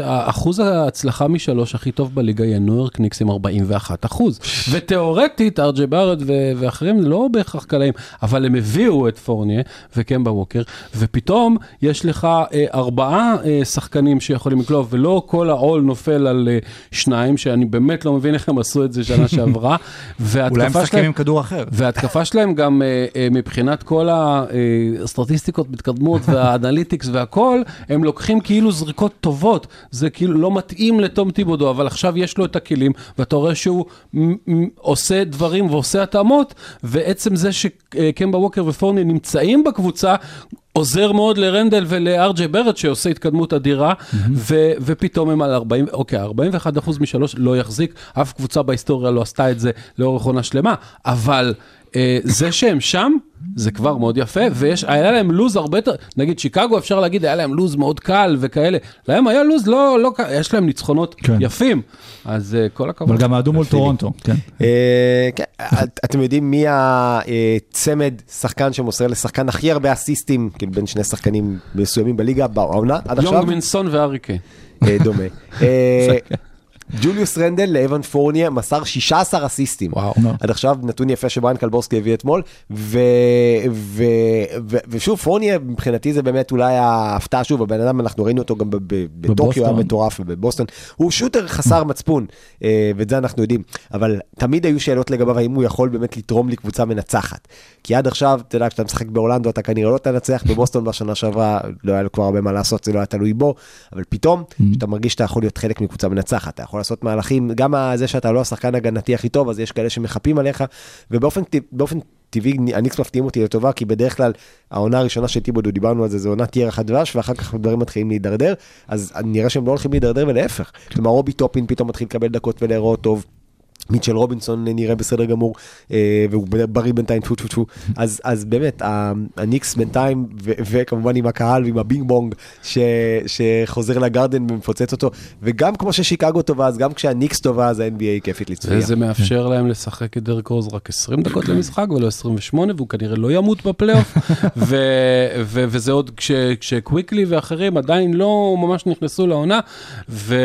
אחוז, ההצלחה משלוש הכי טוב בליגה היא הניו יורק ניקס עם 41 אחוז? (laughs) ותיאורטית ארג'י בארד ו... ואחרים לא בהכרח קלעים, אבל הם הביאו את פורניה וקמבה ווקר, ופתאום יש לך אה, ארבעה אה, שחקנים שיכולים לקלוע, ולא כל העול נופל על אה, שניים, שאני באמת לא מבין איך הם עשו את זה שנה (laughs) שעברה. אולי הם משחקים. עם כדור אחר. וההתקפה שלהם גם אה, אה, מבחינת כל הסטטיסטיקות מתקדמות (laughs) והאנליטיקס והכל, הם לוקחים כאילו זריקות טובות, זה כאילו לא מתאים לתום טיבודו, אבל עכשיו יש לו את הכלים, ואתה רואה שהוא עושה דברים ועושה התאמות, ועצם זה שקמבה ווקר ופורני נמצאים בקבוצה, עוזר מאוד לרנדל ולארג'י ברט שעושה התקדמות אדירה, ו- ופתאום הם על 40, אוקיי, 41 אחוז משלוש לא יחזיק, אף קבוצה בהיסטוריה לא עשתה את זה לאורך עונה שלמה, אבל זה שהם שם, זה כבר מאוד יפה, ויש, היה להם לוז הרבה יותר, נגיד שיקגו אפשר להגיד, היה להם לוז מאוד קל וכאלה, להם היה לוז לא, לא קל, יש להם ניצחונות כן. יפים, אז אה, כל הכבוד. אבל גם האדום מול טורונטו, כן. אה, כן, את- אתם יודעים מי הצמד שחקן שמוסר לשחקן הכי הרבה אסיסטים, כאילו בין שני שחקנים מסוימים בליגה בעונה עד עכשיו? יונגמינסון וארי קיין. אה, דומה. (laughs) ג'וליוס רנדל לאבן פורניה מסר 16 אסיסטים. וואו. עד עכשיו נתון יפה שבריין קלבורסקי הביא אתמול, ו, ו, ו, ושוב פורניה מבחינתי זה באמת אולי ההפתעה שוב, הבן אדם אנחנו ראינו אותו גם בטוקיו היה. מטורף ובבוסטון, הוא שוטר חסר מצפון, אה, ואת זה אנחנו יודעים, אבל תמיד היו שאלות לגביו האם הוא יכול באמת לתרום לקבוצה מנצחת. כי עד עכשיו, אתה יודע, כשאתה משחק באורלנדו אתה כנראה לא תנצח, בבוסטון בשנה שעברה לא היה לו כבר הרבה מה לעשות, זה לא היה תלוי בו, אבל פתאום, כשאתה מרגיש שאתה יכול להיות חלק מקבוצה מנצחת, אתה יכול יכול לעשות מהלכים, גם זה שאתה לא השחקן הגנתי הכי טוב, אז יש כאלה שמחפים עליך, ובאופן טבע- באופן טבעי הניקס מפתיעים אותי לטובה, כי בדרך כלל העונה הראשונה של טיבודו, דיברנו על זה, זה עונת ירח הדבש, ואחר כך הדברים מתחילים להידרדר, אז נראה שהם לא הולכים להידרדר ולהפך. כלומר, רובי טופין פתאום מתחיל לקבל דקות ולהיראות טוב. מיטשל רובינסון נראה בסדר גמור, אה, והוא בריא בינתיים, טפו טפו טפו. אז, אז באמת, הניקס בינתיים, ו- וכמובן עם הקהל ועם ה bing bong ש- שחוזר לגרדן ומפוצץ אותו, וגם כמו ששיקגו טובה, אז גם כשהניקס טובה, אז ה-NBA כיפית לצפייה. וזה מאפשר להם לשחק את דרק רוז רק 20 דקות למשחק ולא 28, והוא כנראה לא ימות בפלייאוף. (laughs) ו- ו- וזה עוד כש- כשקוויקלי ואחרים עדיין לא ממש נכנסו לעונה, ו-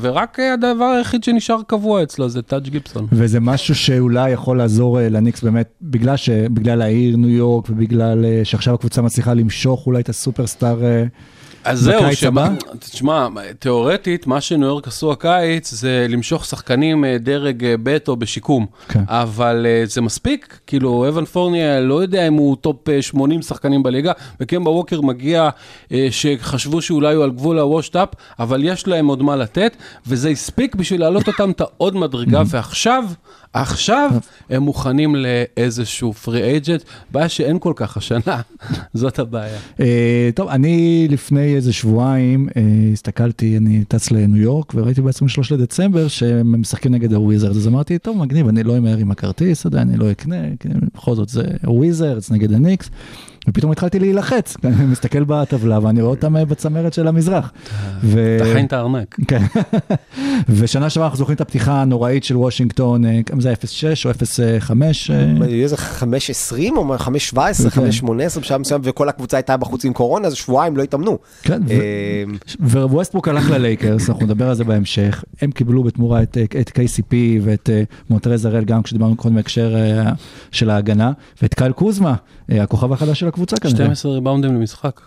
ורק הדבר היחיד שנשאר קבוע אצלו זה טאג' גיבסון. וזה משהו שאולי יכול לעזור אה, לניקס באמת, בגלל, ש... בגלל העיר ניו יורק ובגלל אה, שעכשיו הקבוצה מצליחה למשוך אולי את ה superstar. אז זהו, הבא? תשמע, תיאורטית, מה שניו יורק עשו הקיץ זה למשוך שחקנים אה, דרג אה, ב' או בשיקום. כן. אבל אה, זה מספיק, כאילו, אוון פורנייה לא יודע אם הוא top אה, 80 שחקנים בליגה, וקמבה ווקר מגיע שחשבו שאולי הוא על גבול ה washed up, אבל יש להם עוד מה לתת, וזה הספיק בשביל להעלות אותם את העוד מדרגה, ועכשיו, עכשיו הם מוכנים לאיזשהו free agent, בעיה שאין כל כך השנה, (laughs) זאת הבעיה. אה, טוב, אני לפני איזה שבועיים אה, הסתכלתי, אני טס לניו יורק וראיתי ב-23 לדצמבר שהם משחקים נגד הוויזרדס, אז אמרתי, טוב, מגניב, אני לא אמהר עם הכרטיס עדיין, אני לא אקנה, בכל זאת זה הוויזרדס נגד הניקס. ופתאום התחלתי להילחץ, (laughs) אני מסתכל בטבלה ואני רואה אותם אה, בצמרת של המזרח. תכין את הארנק. (laughs) כן. ושנה שעברה אנחנו זוכרים את הפתיחה הנוראית של וושינגטון, אה, כמה זה היה 0.6 או 0.5? אה, איזה 5.20 או 5.17, כן. 5.18 בשלב מסוים, וכל הקבוצה הייתה בחוץ עם קורונה, אז שבועיים לא התאמנו. כן, ו- וווסטברוק הלך ללייקרס, אנחנו נדבר על זה בהמשך. הם קיבלו בתמורה את, את KCP ואת מונטרז הארל, גם כשדיברנו קודם בהקשר של ההגנה, ואת קייל קוזמה, הכוכב החדש של הקבוצה כנראה. 12 ריבאונדים למשחק.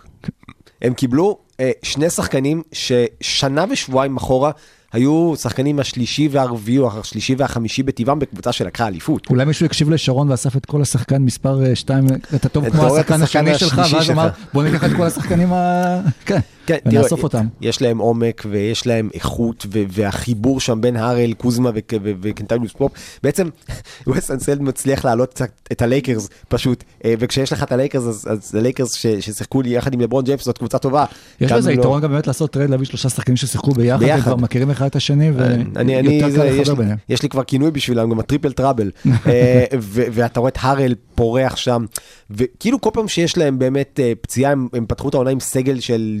הם קיבלו אה, שני שחקנים ששנה ושבועיים אחורה היו שחקנים השלישי והרביעי או השלישי והחמישי בטבעם בקבוצה שלקחה אליפות. אולי מישהו הקשיב לשרון ואסף את כל השחקן מספר 2, אתה טוב את כמו השחקן השני שלך, ואז. אמר בוא ניקח את כל השחקנים ה... (laughs) כן, כן, ונאסוף אותם. יש להם עומק ויש להם איכות והחיבור שם בין הארל, קוזמה וק- ו- וקנטליוס פופ. בעצם (laughs) ווס אנסלד מצליח להעלות את הלייקרס פשוט, אה, וכשיש לך את הלייקרס אז, הלייקרס ששיחקו לי יחד עם לברון ג'יימס זאת קבוצה טובה. יש לזה לא- יתרון גם באמת לעשות trade, להביא שלושה שחקנים ששיחקו ביחד, ביחד. וכבר מכירים אחד את השני, ויותר קל יש, לחבר ביניהם. יש לי כבר כינוי בשבילם, גם ה triple trouble. (laughs) אה, ואתה רואה את הארל פורח שם, וכאילו כל פעם שיש להם באמת אה, פציעה, הם, הם פתחו את העונה עם סגל של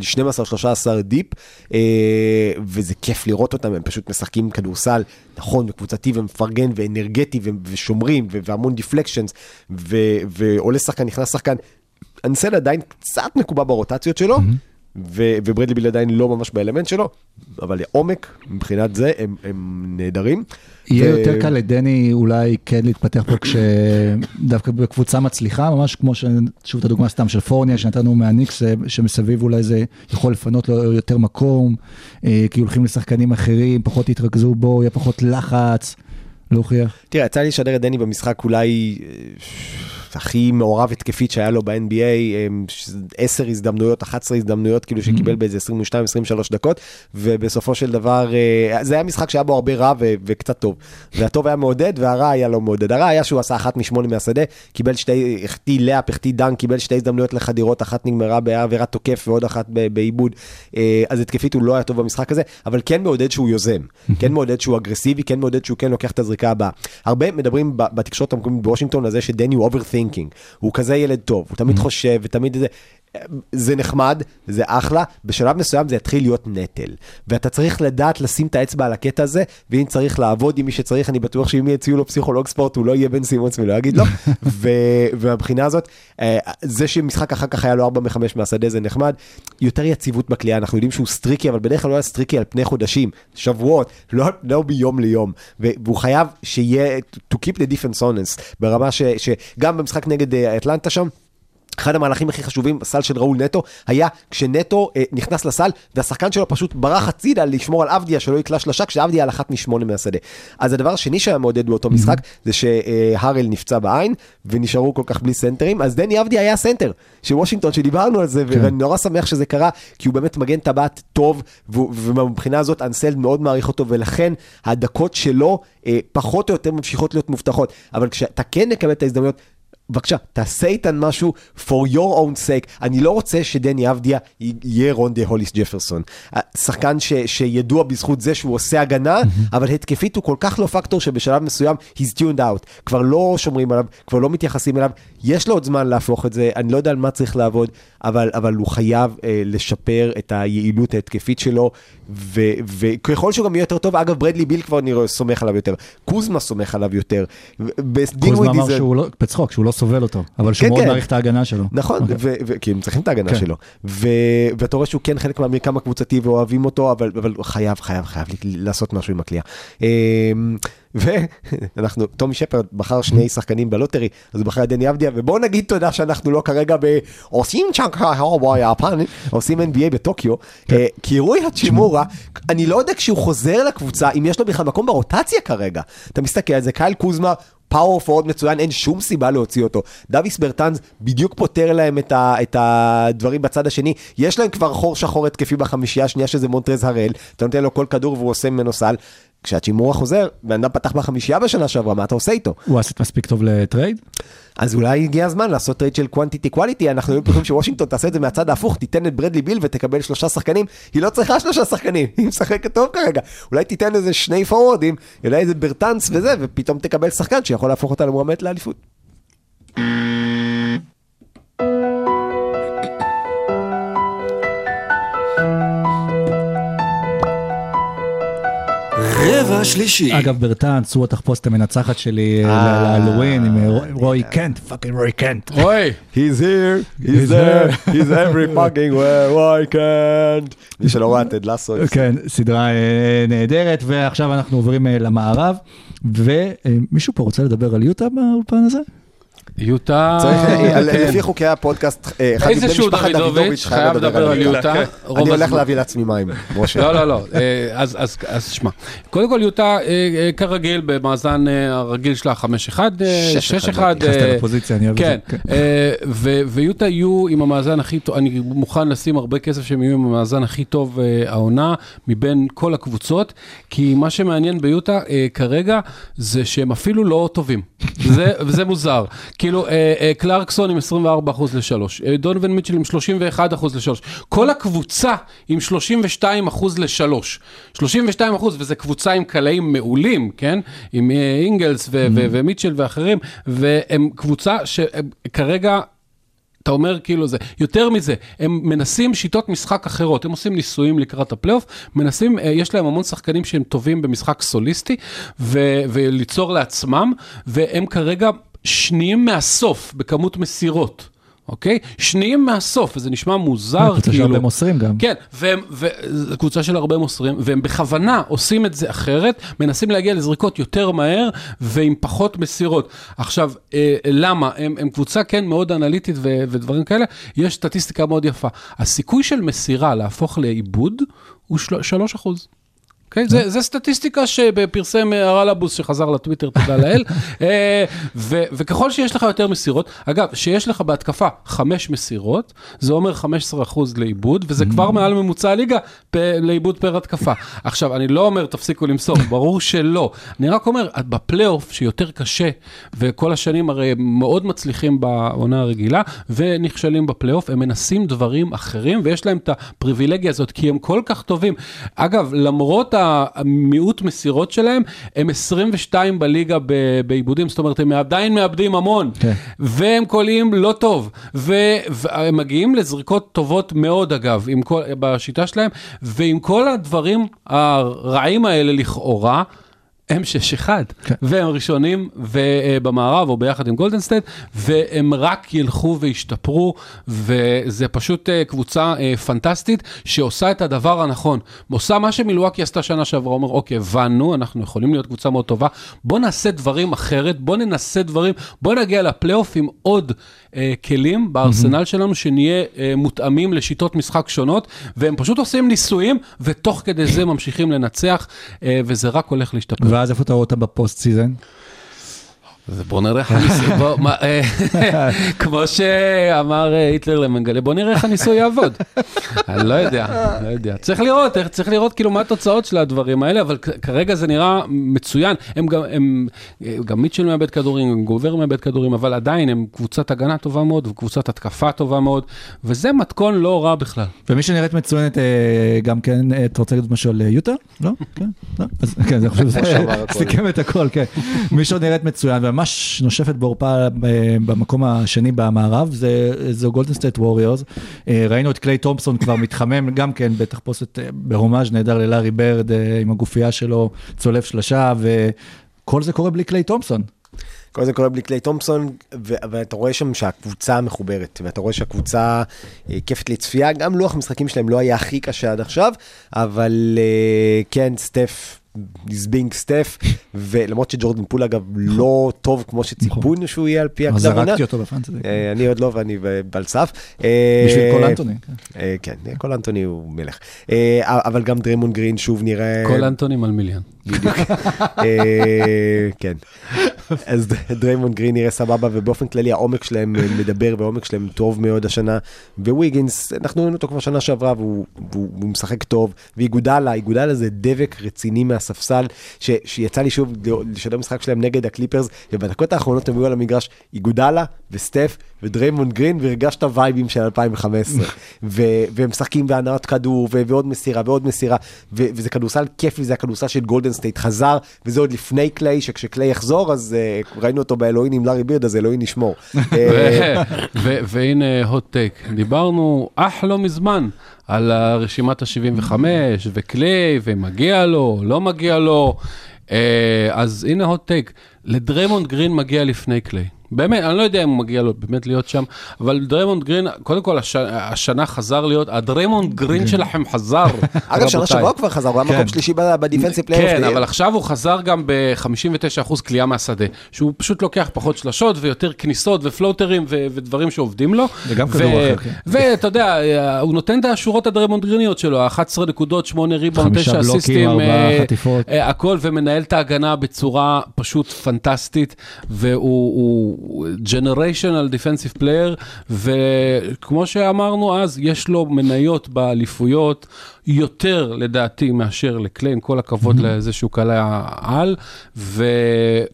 12-13 deep, אה, וזה כיף לראות אותם, הם פשוט משחקים כדורסל נכון וקבוצתי ומפרגן ואנרגטי ו- ושומרים ו- והמון דיפלקשנס, ו- ועולה שחקן, נכנס שחקן. אנסל עדיין קצת מקובע ברוטציות שלו, ו- וברדלי ביל עדיין לא ממש באלמנט שלו, אבל עומק, מבחינת זה, הם, הם נהדרים. יהיה ו- יותר קל לדני אולי כן להתפתח פה כשדווקא בקבוצה מצליחה, ממש כמו ש... שוב את הדוגמה סתם של פורניה שנתנו מהניקס, שמסביב אולי זה יכול לפנות לו יותר מקום, אה, כי הולכים לשחקנים אחרים, פחות יתרכזו בו, יהיה פחות לחץ, להוכיח. תראה, יצא לי לשדר את דני במשחק אולי אה, הכי מעורב התקפית שהיה לו ב-NBA, אה, 10 הזדמנויות, 11 הזדמנויות, כאילו שקיבל באיזה 22-23 דקות, ובסופו של דבר, אה, זה היה משחק שהיה בו הרבה רע ו- וקצת טוב. והטוב היה מעודד והרע היה לא מעודד. הרע היה שהוא עשה אחת משמונה מהשדה, קיבל שתי, החטיא לאפ, החטיא דנק, קיבל שתי הזדמנויות לחדירות, אחת נגמרה בעבירת תוקף ועוד אחת בעיבוד. אה, אז התקפית הוא לא היה טוב במשחק הזה, אבל כן מעודד שהוא יוזם, כן מעודד שהוא אגרסיבי, כן מעודד שהוא כן לוקח את הזריקה הבאה. הרבה מדברים בתקשורת המקומית בוושינגטון על זה שדני הוא overthinking, הוא כזה ילד טוב, הוא תמיד חושב ותמיד זה. זה נחמד, זה אחלה, בשלב מסוים זה יתחיל להיות נטל. ואתה צריך לדעת לשים את האצבע על הקטע הזה, ואם צריך לעבוד עם מי שצריך, אני בטוח שאם יציעו לו פסיכולוג ספורט, הוא לא יהיה בן סימונס ולא יגיד לו. (laughs) ומהבחינה הזאת, אה, זה שמשחק אחר כך היה לו 4 מ-5 מהשדה זה נחמד. יותר יציבות בקליעה, אנחנו יודעים שהוא streaky, אבל בדרך כלל לא היה streaky על פני חודשים, שבועות, לא, לא מיום ליום. והוא חייב שיהיה, to keep the defense honest, ברמה ש- שגם במשחק נגד אה, אטלנטה שם, אחד המהלכים הכי חשובים בסל של ראול נטו היה כשנטו אה, נכנס לסל והשחקן שלו פשוט ברח הצידה לשמור על עבדיה שלא יקלע שלושה כשעבדיה על אחת משמונה מהשדה. אז הדבר השני שהיה מעודד באותו משחק זה שהארל נפצע בעין ונשארו כל כך בלי סנטרים אז דני עבדיה היה סנטר של וושינגטון שדיברנו על זה ואני נורא שמח שזה קרה כי הוא באמת מגן טבעת טוב ומבחינה הזאת אנסלד מאוד מעריך אותו ולכן הדקות שלו אה, פחות או יותר ממשיכות להיות מובטחות. אבל כשאתה כן מקבל את ההזדמנויות בבקשה, תעשה איתן משהו for your own sake. אני לא רוצה שדני עבדיה יהיה רונדה הוליס ג'פרסון. שחקן ש, שידוע בזכות זה שהוא עושה הגנה, אבל התקפית הוא כל כך לא פקטור שבשלב מסוים he's tuned out. כבר לא שומרים עליו, כבר לא מתייחסים אליו. יש לו עוד זמן להפוך את זה, אני לא יודע על מה צריך לעבוד, אבל, אבל הוא חייב אה, לשפר את היעילות ההתקפית שלו, ו, וככל שהוא גם יהיה יותר טוב, אגב, ברדלי ביל כבר אני סומך עליו יותר, קוזמה סומך עליו יותר. קוזמה אמר זה- שהוא לא, בצחוק, שהוא לא סובל אותו, אבל שהוא כן, מאוד כן. מעריך את ההגנה שלו. נכון, אוקיי. ו- ו- כי הם צריכים את ההגנה כן. שלו. ו- ואתה רואה שהוא כן חלק מהמרקם הקבוצתי ואוהבים אותו, אבל אבל חייב, חייב, חייב לעשות משהו עם הקליעה. אמ, ואנחנו, טומי שפרד בחר שני שחקנים בלוטרי, אז הוא בחר את דני עבדיה, ובואו נגיד תודה שאנחנו לא כרגע ב... עושים צ'אנקה הוואי יפן, עושים NBA בטוקיו, אה, כי רוי הצ'ימורה, אני לא יודע כשהוא חוזר לקבוצה, אם יש לו בכלל מקום ברוטציה כרגע. אתה מסתכל על זה, קייל קוזמה, פאוור פורד מצוין, אין שום סיבה להוציא אותו. דוויס ברטנז בדיוק פותר להם את, ה, את הדברים בצד השני. יש להם כבר חור שחור התקפי בחמישייה השנייה שזה מונטרז הראל, אתה נותן לו כל כדור והוא עושה ממנו סל. כשהצ'ימורה חוזר, בן אדם פתח בחמישייה בשנה שעברה, מה אתה עושה איתו? הוא asset מספיק טוב לטרייד? אז אולי הגיע הזמן לעשות טרייד של quantity quality, אנחנו היינו בטוחים שוושינגטון תעשה את זה מהצד ההפוך, תיתן את ברדלי ביל ותקבל שלושה שחקנים, היא לא צריכה שלושה שחקנים, היא משחקת טוב כרגע, אולי תיתן איזה שני פורורדים, אולי איזה ברטנז וזה, ופתאום תקבל שחקן שיכול להפוך אותה למועמדת לאליפות. רבע שלישי. אגב, ברטנז הוא התחפושת המנצחת שלי אה, אה, להלואוין עם אה, רוי- רוי קנט, fucking רוי קנט. אוי, He's here, he's there, he's every (laughs) fucking where, Roy Kent. מי שלא ראה טד לסו. כן, סדרה נהדרת, ועכשיו אנחנו עוברים למערב, ומישהו פה רוצה לדבר על יוטה באולפן הזה? יוטה... אה, כן. לפי חוקי הפודקאסט, אה, אחד מבני איזשהו משפחת דוידוביץ' חייב לדבר על יוטה. אני הולך. להביא לעצמי מים, משה. לא, לא, לא, אה, אז, אז, אז שמע, קודם כל יוטה כרגיל במאזן הרגיל שלה 5-1, אה, 6-1, נכנסת לפוזיציה, אני אוהב את כן, זה. אה, ו- ויוטה יהיו עם המאזן הכי טוב, אני מוכן לשים הרבה כסף שהם יהיו עם המאזן הכי טוב העונה מבין כל הקבוצות, כי מה שמעניין ביוטה כרגע זה שהם אפילו לא טובים, זה, וזה מוזר, כאילו אה, אה, קלרקסון עם 24 אחוז לשלוש, אה, דונובין מיטשל עם 31 אחוז לשלוש, כל הקבוצה עם 32 אחוז לשלוש, 32 אחוז, וזו קבוצה עם קלעים מעולים, כן? עם אינגלס ו- ו- ומיטשל ואחרים, והם קבוצה שכרגע... אתה אומר כאילו זה, יותר מזה, הם מנסים שיטות משחק אחרות, הם עושים ניסויים לקראת הפלייאוף, מנסים, יש להם המון שחקנים שהם טובים במשחק סוליסטי, ו- וליצור לעצמם, והם כרגע שניים מהסוף בכמות מסירות. אוקיי? שניים מהסוף, וזה נשמע מוזר, קבוצה כאילו. שהרבה מוסרים גם. כן, והם, וזו קבוצה של הרבה מוסרים, והם בכוונה עושים את זה אחרת, מנסים להגיע לזריקות יותר מהר ועם פחות מסירות. עכשיו, אה, למה? הם, הם קבוצה כן מאוד אנליטית ו, ודברים כאלה, יש סטטיסטיקה מאוד יפה. הסיכוי של מסירה להפוך לעיבוד הוא של, 3 אחוז. אוקיי? זה, זה סטטיסטיקה שפרסם אה, הרלבוס שחזר לטוויטר, תודה לאל. (laughs) אה, ו, וככל שיש לך יותר מסירות, אגב, שיש לך בהתקפה חמש מסירות, זה אומר 15% לעיבוד, וזה כבר מעל ממוצע הליגה פ, לעיבוד פר התקפה. עכשיו, אני לא אומר תפסיקו למסור, (laughs) ברור שלא. אני רק אומר, בפלייאוף שיותר קשה, וכל השנים הרי מאוד מצליחים בעונה הרגילה, ונכשלים בפלייאוף, הם מנסים דברים אחרים, ויש להם את הפריבילגיה הזאת, כי הם כל כך טובים. אגב, למרות המיעוט מסירות שלהם, הם 22 בליגה בעיבודים, זאת אומרת, הם עדיין מאבדים המון, כן. והם קולעים לא טוב, והם מגיעים לזריקות טובות מאוד, אגב, כל, בשיטה שלהם, ועם כל הדברים הרעים האלה לכאורה, הם 6-1, כן. והם ראשונים במערב או ביחד עם גולדן סטייט, והם רק ילכו וישתפרו, וזה פשוט אה, קבוצה אה, פנטסטית שעושה את הדבר הנכון. עושה מה שמילואקי עשתה שנה שעברה, אומר, אוקיי, הבנו, אנחנו יכולים להיות קבוצה מאוד טובה, בוא נעשה דברים אחרת, בוא ננסה דברים, בוא נגיע לפלייאוף עם עוד אה, כלים בארסנל שלנו, שנהיה אה, מותאמים לשיטות משחק שונות, והם פשוט עושים ניסויים, ותוך כדי זה ממשיכים לנצח, אה, וזה רק הולך להשתפר. ואז איפה אתה רואה אותם ב post season? אז בוא נראה איך הניסוי, אה, (laughs) כמו שאמר אה, היטלר למנגלה, בוא נראה איך הניסוי יעבוד. אני לא יודע, לא יודע. צריך לראות, צריך לראות כאילו מה התוצאות של הדברים האלה, אבל כרגע זה נראה מצוין. הם גם, הם, אה, גם מיטשל מאבד כדורים, גם גובר מאבד כדורים, אבל עדיין הם קבוצת הגנה טובה מאוד, וקבוצת התקפה טובה מאוד, וזה מתכון לא רע בכלל. ומי שנראית מצוינת גם כן, אתה רוצה להגיד משהו על יוטה? לא? כן? לא? כן, אני חושב. (laughs) (laughs) סיכם את הכל, כן. מי שנראית מצוין וממש נושפת בעורפה אה, במקום השני במערב, זה- זו גולדן סטייט ווריורס. ראינו את קליי תומפסון כבר מתחמם, גם כן, בפוסט אה, הומאז' נהדר ללארי ברד אה, עם הגופייה שלו, צולף שלושה, וכל זה קורה בלי קליי תומפסון. כל זה קורה בלי קליי תומפסון, ו- ואתה רואה שם שהקבוצה מחוברת, ואתה רואה שהקבוצה אה, כיפית לצפייה, גם לוח המשחקים שלהם לא היה הכי קשה עד עכשיו, אבל אה, כן, סטף, this being סטף, ולמרות שג'ורדן פול אגב לא טוב כמו שציפינו שהוא יהיה MIP עונה, זרקתי אותו בפאנטזי. אה, אני עוד לא ואני על סף. אה, בשביל קול אנטוני. כן. אה, כן, קול אנטוני הוא מלך. אה, אבל גם דריימונד גרין שוב נראה... כל אנטונים על מיליון. (laughs) אה, כן. אז דריימונד גרין נראה סבבה, ובאופן כללי העומק שלהם אה, מדבר, והעומק שלהם טוב מאוד השנה. וויגינס, אנחנו ראינו אותו כבר שנה שעברה, והוא, והוא, והוא משחק טוב. ואיגודלה, איגודלה זה דבק רציני מהספסל, ש, שיצא לי שוב לשדר משחק שלהם נגד הקליפרס, ובדקות האחרונות הם היו על המגרש איגודלה וסטף ודריימונד גרין, והרגשת וייבים של 2015. (laughs) ו, והם משחקים בהנעת כדור, ו, ועוד מסירה ועוד מסירה, ו, וזה כדורסל כיפי, זה הכדורסל של גולדן סטייט חזר, וזה עוד לפני קליי, שכשקליי יחזור, אז uh, ראינו אותו באלוהים עם לארי בירד, אז אלוהים ישמור. (laughs) אה, (laughs) והנה hot take, דיברנו אך לא מזמן על הרשימת ה-75 וקליי ומגיע לו, לא מגיע לו, אה, אז הנה hot take, לדריימונד גרין מגיע לפני קליי. באמת, אני לא יודע אם הוא מגיע לו באמת להיות שם, אבל דריימונד גרין, קודם כל הש... השנה חזר להיות, הדריימונד גרין שלכם חזר. (laughs) אגב, שנה. שעברה הוא כבר חזר, הוא היה כן. מקום שלישי ב defensive player of. כן, אבל עכשיו הוא חזר גם ב-59% קליעה מהשדה, שהוא פשוט לוקח פחות שלשות ויותר כניסות ופלואטרים ו- ודברים שעובדים לו. זה גם ו- כדור אחר, כן. ואתה יודע, הוא נותן את השורות הדריימונד גריניות שלו, 11 נקודות, 8 ריבאונד, חמישה 9 בלוקים, אסיסטים, אה. אה, הכל, ומנהל את ההגנה בצורה פשוט פנטסטית, והוא generational defensive player, וכמו שאמרנו אז, יש לו מניות באליפויות יותר לדעתי מאשר לקליי, עם כל הכבוד לזה שהוא קלע על, והוא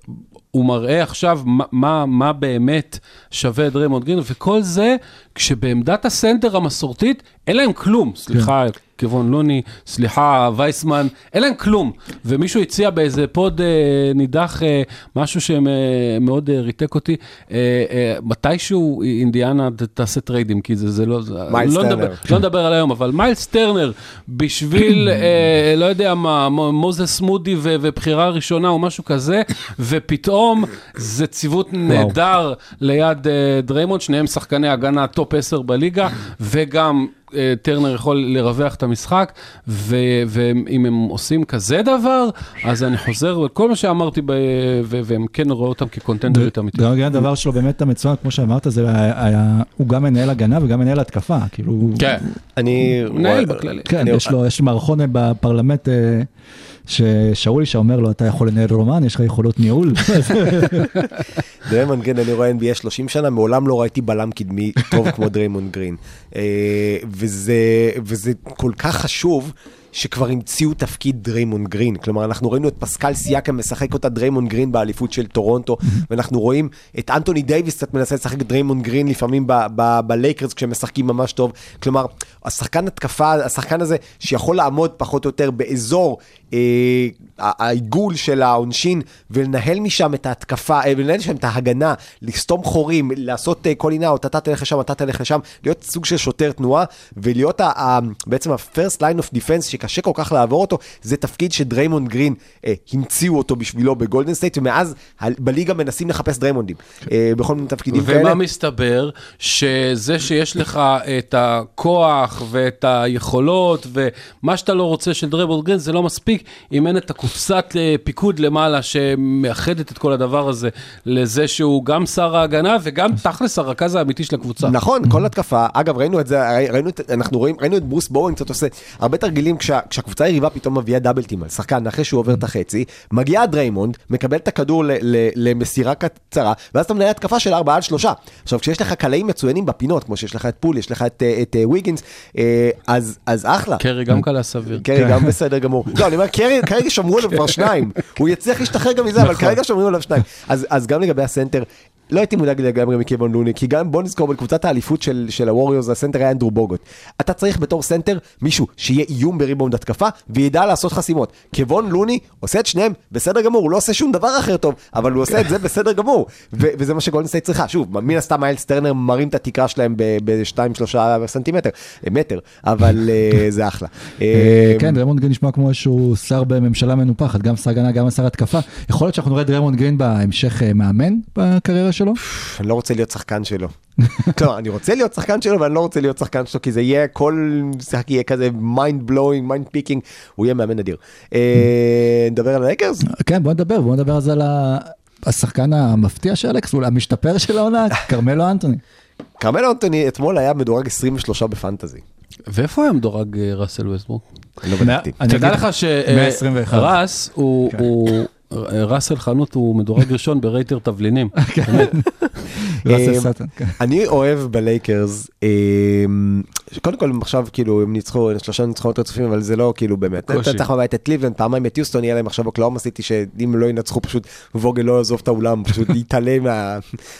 מראה עכשיו מה, מה, מה באמת שווה דריימונד גרין, וכל זה כשבעמדת הסנטר המסורתית אין להם כלום, סליחה. קוון לוני, סליחה, וייסמן, אין להם כלום. ומישהו הציע באיזה pod אה, נידח אה, משהו שמאוד אה, ריתק אותי, אה, אה, מתישהו אינדיאנה תעשה טריידים, כי זה, זה לא, מיילס לא טרנר. נדבר, לא נדבר על היום, אבל מיילס טרנר, בשביל, אה, לא יודע מה, מו- מוזס מודי ו- ובחירה ראשונה או משהו כזה, ופתאום זה ציוות נהדר ליד אה, דריימונד, שניהם שחקני הגנה top 10 בליגה, וגם... אה, טרנר יכול לרווח את המשחק, ו- ואם הם עושים כזה דבר, אז אני חוזר על כל מה שאמרתי, ב- ו- והם כן רואה אותם כקונטנדרית אמיתית. גם הדבר שלו באמת המצוין, כמו שאמרת, זה היה- היה- הוא גם מנהל הגנה וגם מנהל התקפה, כאילו... כן, אני... מנהל בכללי. כן, אני- יש לו, יש מערכון בפרלמנט אה, שאולי שאומר לו, אתה יכול לנהל רומן, יש לך יכולות ניהול. (laughs) דריימונד גרין, אני רואה NBA 30 שנה, מעולם לא ראיתי בלם קדמי טוב כמו דריימונד גרין. אה, וזה, וזה כל כך חשוב. שכבר המציאו תפקיד דריימונד גרין. כלומר, אנחנו ראינו את פסקל סיאקם משחק אותה דריימונד גרין באליפות של טורונטו, (laughs) ואנחנו רואים את אנטוני דייוויס קצת מנסה לשחק את דריימונד גרין לפעמים בלייקרס כשהם משחקים ממש טוב. כלומר, השחקן התקפה, השחקן הזה שיכול לעמוד פחות או יותר באזור העיגול של העונשין ולנהל משם את ההתקפה, אה, ולנהל שם את ההגנה, לסתום חורים, לעשות אה, call it out, אתה תלך לשם, אתה תלך לשם, להיות סוג של שוטר תנועה, ולהיות ה- ה- בעצם ה-first line of defense שקשה כל כך לעבור אותו, זה תפקיד שדריימונד גרין אה, המציאו אותו בשבילו בגולדן סטייט, ומאז בליגה מנסים לחפש דריימונדים, אה, בכל מיני תפקידים כאלה. ומה מסתבר? שזה שיש לך את הכוח ואת היכולות ומה שאתה לא רוצה של דריימונד גרין זה לא מספיק אם אין את הקופסת אה, פיקוד למעלה שמאחדת את כל הדבר הזה לזה שהוא גם שר ההגנה וגם תכלס הרכז האמיתי של הקבוצה. נכון, כל התקפה, אגב ראינו את זה, ראינו את, אנחנו רואים, ראינו את ברוס בראון קצת עושה הרבה תרגילים כשה, כשהקבוצה היריבה פתאום מביאה double team על שחקן אחרי שהוא עובר את החצי, מגיע דריימונד, מקבל את הכדור ל, ל, למסירה קצרה, ואז אתה מנהל התקפה של 4 על 3. עכשיו כשיש לך קלעים מצוינים בפינות, כמו שיש לך את פול, יש לך את, אה, את, את ויגינס, אה, אז, אז אחלה. קרי גם קלע סביר. קרי גם בסדר גמור. (laughs) לא, אני אומר, כרגע שמרו עליו כבר שניים. הוא יצליח להשתחרר גם מזה, אבל כרגע שמרו עליו שניים. אז אז גם לגבי הסנטר, לא הייתי מודאג לגמרי מקוון לוני, כי גם בוא נזכור בקבוצת האליפות של, של הווריורס, הסנטר היה אנדרו בוגוט. אתה צריך בתור סנטר מישהו שיהיה איום בריבאונד התקפה, וידע לעשות חסימות. קוון לוני עושה את שניהם בסדר גמור, הוא לא עושה שום דבר אחר טוב, אבל הוא עושה את זה בסדר גמור. ו- וזה מה שגולדן סטייט צריכה. שוב, מן הסתם מיילס טרנר מרים את התקרה שלהם ב-2-3 סנטימטר, מטר, אבל אה, זה אחלה. אה, אה, כן, דריימונד גרין נשמע כמו איזשהו שר בממשלה מנופחת, גם שר הגנה, גם שר התקפה. יכול להיות שאנחנו נראה דריימונד גרין בהמשך אה, מאמן בקריירה שלו? אני לא רוצה להיות שחקן שלו. (laughs) לא, אני רוצה להיות שחקן שלו, אבל אני לא רוצה להיות שחקן שלו, כי זה יהיה, כל משחק יהיה כזה mind blowing, mind picking, הוא יהיה מאמן אדיר. אה, נדבר על הלייקרס? כן, בוא נדבר, בוא נדבר אז על השחקן המפתיע של הלייקרס, אולי המשתפר של העונה, (laughs) כרמלו אנטוני. כרמל אנטוני אתמול היה מדורג 23 בפנטזי. ואיפה היה מדורג אה, ראסל ווסטבורג? אני לא בדקתי. אני אגיד לך 121. שרס הוא, כן. הוא, ראסל חנות הוא מדורג ראשון ברייטר תבלינים. (laughs) (laughs) ראסל אה, כן. אני אוהב בלייקרס, אה, קודם כל עכשיו כאילו הם ניצחו שלושה ניצחונות רצופים אבל זה לא כאילו באמת. אתה צריך בבית את ליבלנד פעמיים את יוסטון יהיה להם עכשיו אוקלאומה סיטי שאם לא ינצחו פשוט ווגל לא יעזוב את האולם (laughs) פשוט יתעלה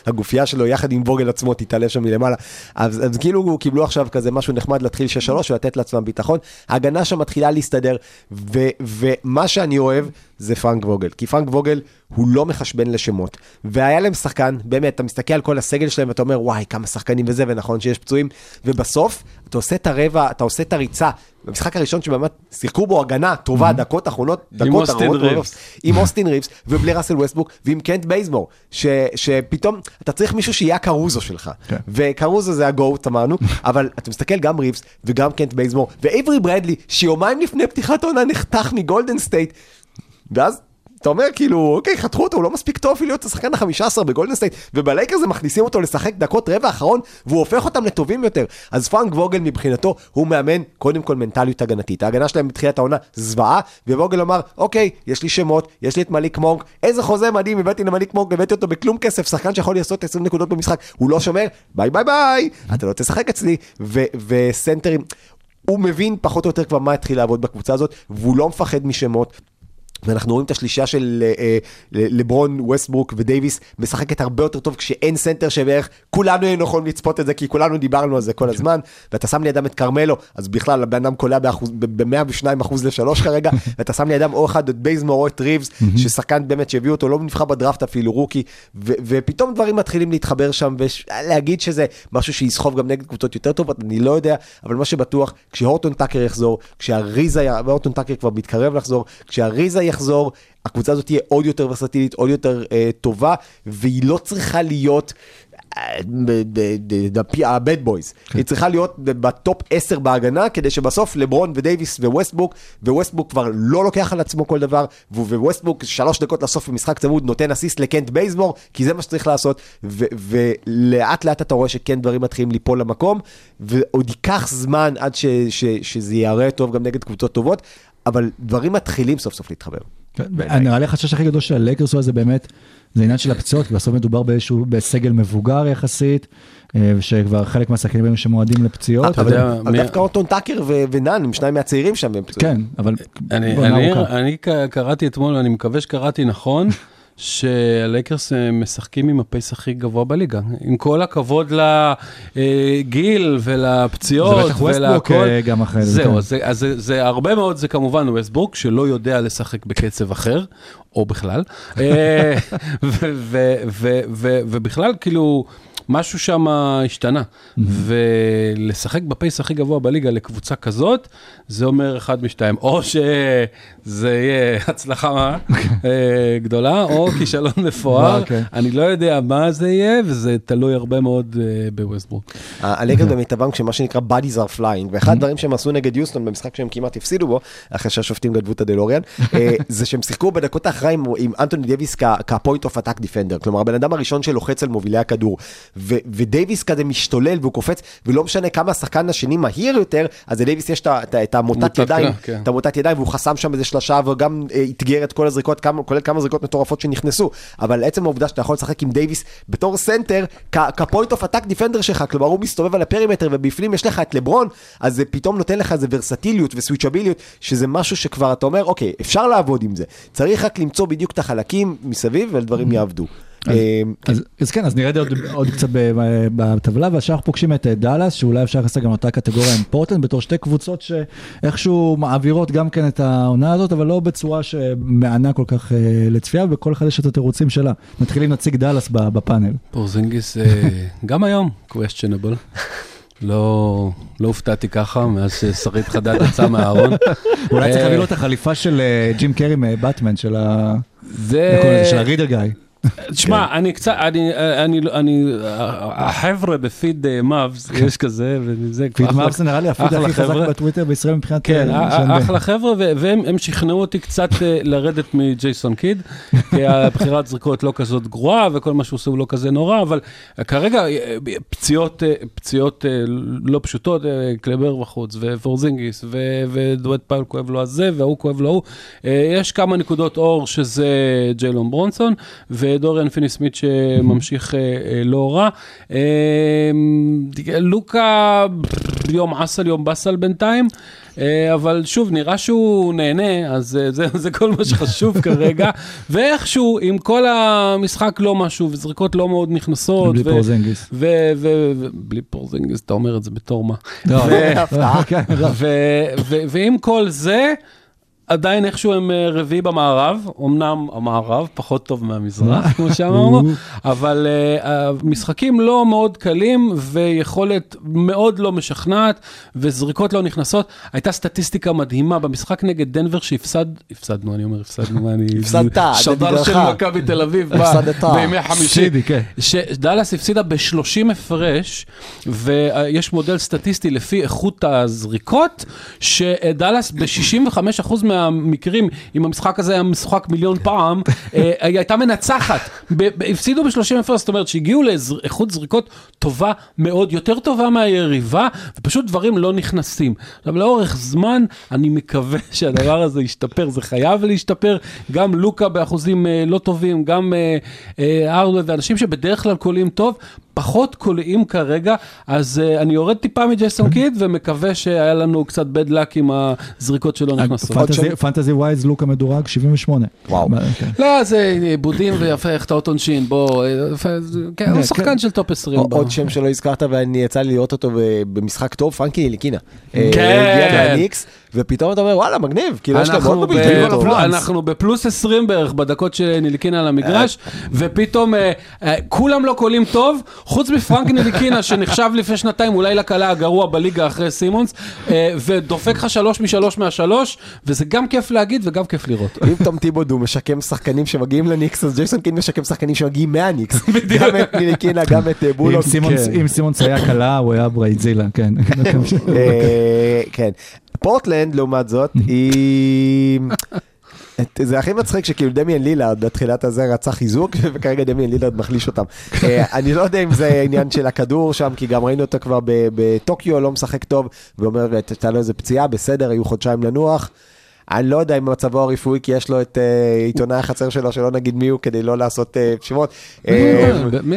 מהגופייה שלו יחד עם ווגל עצמו תתעלה שם מלמעלה אז, כאילו קיבלו עכשיו כזה משהו נחמד להתחיל 6-3 ולתת לעצמם ביטחון ההגנה שם מתחילה להסתדר ו, ומה שאני אוהב זה פרנק ווגל כי פרנק ווגל הוא לא מחשבן לשמות והיה להם שחקן באמת אתה מסתכל על כל הסגל שלהם ואתה אומר וואי כמה שחקנים וזה ונכון שיש פצועים ובסוף אתה עושה את הרבע אתה עושה את הריצה במשחק הראשון שבאמת שיחקו בו הגנה טובה דקות אחרונות דקות. מאוד. עם אוסטין ריבס ובלי ראסל ווסטברוק ועם קנט בייזמור ש, שפתאום אתה צריך מישהו שיהיה הקרוזו שלך כן. וקרוזו זה ה GOAT אמרנו (laughs) אבל אתה מסתכל גם ריבס וגם קנט בייזמור ואייברי ברדלי שיומיים לפני פתיחת העונה נחתך מגולדן סטייט ואז אתה אומר כאילו אוקיי חתכו אותו הוא לא מספיק טוב בשביל להיות השחקן החמישה עשר בגולדן סטייט ובלייקרס הם מכניסים אותו לשחק דקות רבע האחרון והוא הופך אותם לטובים יותר. אז פרנק ווגל מבחינתו הוא מאמן קודם כל מנטליות הגנתית. ההגנה שלהם בתחילת העונה זוועה וווגל אמר אוקיי יש לי שמות יש לי את מליק מונק איזה חוזה מדהים הבאתי למליק מונק הבאתי אותו בכלום כסף שחקן שיכול לעשות 20 נקודות במשחק הוא לא שומר ביי ביי ביי אתה לא תשחק אצלי וסנטרים הוא מבין פחות או יותר כבר מה התחיל לעבוד בקבוצה הזאת והוא לא מפחד משמות ואנחנו רואים את השלישייה של אה, אה, לברון, ווסטברוק ודייוויס משחקת הרבה יותר טוב כשאין סנטר שבערך כולנו היינו יכולים לצפות את זה כי כולנו דיברנו על זה כל הזמן ואתה שם לידם את כרמלו אז בכלל הבן אדם קולע ב-102 אחוז לשלוש כרגע (laughs) ואתה שם לידם או אחד את בייזמור או את ריבס ששחקן באמת שהביאו אותו לא נבחר בדראפט אפילו רוקי ו- ופתאום דברים מתחילים להתחבר שם ולהגיד שזה משהו שיסחוב גם נגד קבוצות יותר טובות אני לא יודע אבל מה שבטוח כשהורטון טאקר יחזור כשהריזה יחזור הקבוצה הזאת תהיה עוד יותר ורסטילית עוד יותר אה, טובה והיא לא צריכה להיות. ה bad boys, היא צריכה להיות ב top 10 בהגנה כדי שבסוף לברון ודייוויס וווסטברוק, וווסטברוק כבר לא לוקח על עצמו כל דבר, וווסטברוק שלוש דקות לסוף במשחק צמוד נותן אסיסט לקנט בייזמור, כי זה מה שצריך לעשות, ולאט לאט אתה רואה שכן דברים מתחילים ליפול למקום, ועוד ייקח זמן עד ש- ש- שזה ייראה טוב גם נגד קבוצות טובות, אבל דברים מתחילים סוף סוף להתחבר. כן, נראה לי החשש הכי גדול של הלייקרס זה באמת, זה עניין של הפציעות, כי בסוף מדובר באיזשהו, בסגל מבוגר יחסית, אה, ושכבר חלק מהשחקנים היו שמועדים לפציעות. אבל דווקא הורטון טאקר ונאן הם שניים מהצעירים שם. כן, אבל אני, קראתי אתמול, אני מקווה שקראתי נכון, שהלייקרס אה, משחקים עם ה pace הכי גבוה בליגה. עם כל הכבוד לגיל ולפציעות זה בטח ווסטברוק ולהכל. אה, גם אחרי זה. זהו, כן. זה, אז זה, זה הרבה מאוד, זה כמובן ווסטברוק, שלא יודע לשחק בקצב אחר, או בכלל. אה, (laughs) ובכלל, כאילו, משהו שם השתנה. ולשחק ב pace הכי גבוה בליגה לקבוצה כזאת, זה אומר אחד משתיים. או שזה יהיה (laughs) הצלחה אה, גדולה, או (coughs) כישלון מפואר. אוקיי. אני לא יודע מה זה יהיה, וזה תלוי הרבה מאוד אה, בווסטברוק. הלייקרס במיטבם כשמה שנקרא bodies are flying, ואחד הדברים שהם עשו נגד יוסטון במשחק שהם כמעט הפסידו בו, אחרי שהשופטים גנבו את הדלוריאן, אה, (laughs) זה שהם שיחקו בדקות האחריים עם אנטוני דייוויס כ-point of attack defender, כלומר הבן אדם הראשון שלוחץ על מובילי הכדור, ו- ודייוויס כזה משתולל והוא קופץ, ולא משנה כמה השחקן השני מהיר יותר, אז לדייוויס יש את המוטת מוטת ידיים, קרח, כן. את המוטת ידיים, והוא חסם שם איזה שלושה וגם אה, אתגר את כל הזריקות, כמה- כולל כמה זריקות מטורפות שנכנסו, אבל עצם העובדה שאתה יכול לשחק עם דייוויס בתור סנטר, כ-point of attack defender שלך, כלומר הוא מסתובב על ה perimeter ובפנים יש לך את לברון, אז זה פתאום נותן לך איזה ורסטיליות וסוויצ'ביליות, שזה משהו שכבר אתה אומר, אוקיי, אפשר לעבוד עם זה, צריך רק למצוא בדיוק את החלקים מסביב והדברים יעבדו. אה, אז, אז כן, אז נרד עוד, עוד קצת בטבלה, ועכשיו אנחנו פוגשים את אה, דאלאס, שאולי אפשר לעשות גם אותה קטגוריה עם פורטלנד, בתור שתי קבוצות שאיכשהו מעבירות גם כן את העונה הזאת, אבל לא בצורה שמענה כל כך אה, לצפייה, וכל אחד יש את התירוצים שלה. נתחיל עם נציג דאלאס ב- בפאנל. פורזינגיס, אה, (laughs) גם היום, questionable. לא, לא הופתעתי ככה מאז ששרית חדד יצא מהארון. אולי צריך להביא לו את החליפה של ג'ים קרי מבטמן, של ה... זה... של הרידר גיא. תשמע, אני קצת, אני, אני, אני, החבר'ה בפיד אה, מאבס, יש כזה, וזה פיד מאבס נראה לי הפיד הכי חזק. בטוויטר בישראל מבחינת... כן, אה, ה- של- ה- אחלה חבר'ה, והם הם שכנעו אותי קצת אה, לרדת מג'ייסון קיד, (laughs) כי הבחירת זריקות לא כזאת גרועה, וכל מה שהוא עושה הוא לא כזה נורא, אבל כרגע אה, פציעות, אה, פציעות אה, לא פשוטות, אה, קלבר בחוץ, ופורזינגיס, ודואט פייל כואב לו הזה, וההוא כואב לו ההוא. אה, יש כמה נקודות אור שזה ג'יילון ברונסון, ודוריאן פיני סמית שממשיך אה, אה, לא רע. אה, לוקה יום עסל יום באסל בינתיים, אה, אבל שוב, נראה שהוא נהנה, אז אה, זה, זה כל מה שחשוב כרגע. (laughs) ואיכשהו, עם כל המשחק לא משהו, וזריקות לא מאוד נכנסות. בלי ו- בלי פורזינגיס, אתה אומר את זה בתור מה. לא, (laughs) כן, לא. ועם כל זה, עדיין איכשהו הם אה, רביעי במערב, אמנם המערב פחות טוב מהמזרח, כמו שאמרנו, (laughs) אבל אה, המשחקים לא מאוד קלים ויכולת מאוד לא משכנעת וזריקות לא נכנסות. הייתה סטטיסטיקה מדהימה במשחק נגד דנבר שהפסד, הפסדנו, אני אומר הפסדנו, מה (laughs) אני... הפסדת, שדר. של מכבי תל אביב. בימי חמישי. כן. שדאלאס הפסידה ב-30 הפרש, ויש מודל סטטיסטי לפי איכות הזריקות, שדאלאס ב-65% מהמקרים, אם המשחק הזה היה משוחק מיליון פעם, (laughs) אה, היא הייתה מנצחת. הפסידו ב-30 הפרש, זאת אומרת שהגיעו לאיכות זריקות טובה מאוד, יותר טובה מהיריבה, ופשוט דברים לא נכנסים. עכשיו, לאורך זמן, אני מקווה (laughs) שהדבר הזה ישתפר, זה חייב להשתפר. גם לוקה באחוזים אה, לא טובים, גם אה, הארדוויי, ואנשים שבדרך כלל קולעים טוב, פחות קולעים כרגע, אז uh, אני יורד טיפה מג'ייסון (laughs) קיד ומקווה שהיה לנו קצת bad luck עם הזריקות שלא נכנסות. fantasy-wise לוקה מדורג 78. וואו. כן. לא, זה איבודים ויפה החטאות עונשין, בוא, אה, כן, הוא כן. שחקן של טופ 20. או- ב- עוד שם שלא הזכרת ואני יצא לי לראות אותו במשחק טוב, פרנק ניליקינה. אה, כן. ופתאום אתה אומר וואלה מגניב, כאילו יש להם אנחנו עוד ב- בלתי כל פל- הפלאנס. אנחנו בפלוס 20 בערך בדקות שניליקין על המגרש, ופתאום אה, אה, כולם לא קולים טוב, חוץ מפרנק ניליקינה שנחשב לפני שנתיים אולי לקלה הגרוע בליגה אחרי סימונס, אה, ודופק לך שלוש משלוש מהשלוש, וזה גם כיף להגיד וגם כיף לראות. אם תום טיבודו משקם שחקנים שמגיעים לניקס, אז ג'ייסון קין משקם שחקנים שמגיעים מהניקס. (laughs) גם את ניליקינה, גם את אה, אם בולוק. סימונס- כן. אם סימונס היה קלה, הוא היה ברייטזילה, כן. (laughs) אה, כן. (laughs) פורטלנד, לעומת זאת, היא... זה הכי מצחיק שכאילו דמיאן לילארד בתחילת הזה רצה חיזוק (laughs) וכרגע דמיאן לילארד מחליש אותם. אה, אני לא יודע אם זה עניין של הכדור שם כי גם ראינו אותו כבר בטוקיו לא משחק טוב ואומר הייתה לו איזה פציעה בסדר היו חודשיים לנוח. אני לא יודע אם מצבו הרפואי, כי יש לו את אה, עיתונאי החצר שלו, שלא נגיד מי הוא, כדי לא לעשות אה, שמות. מי-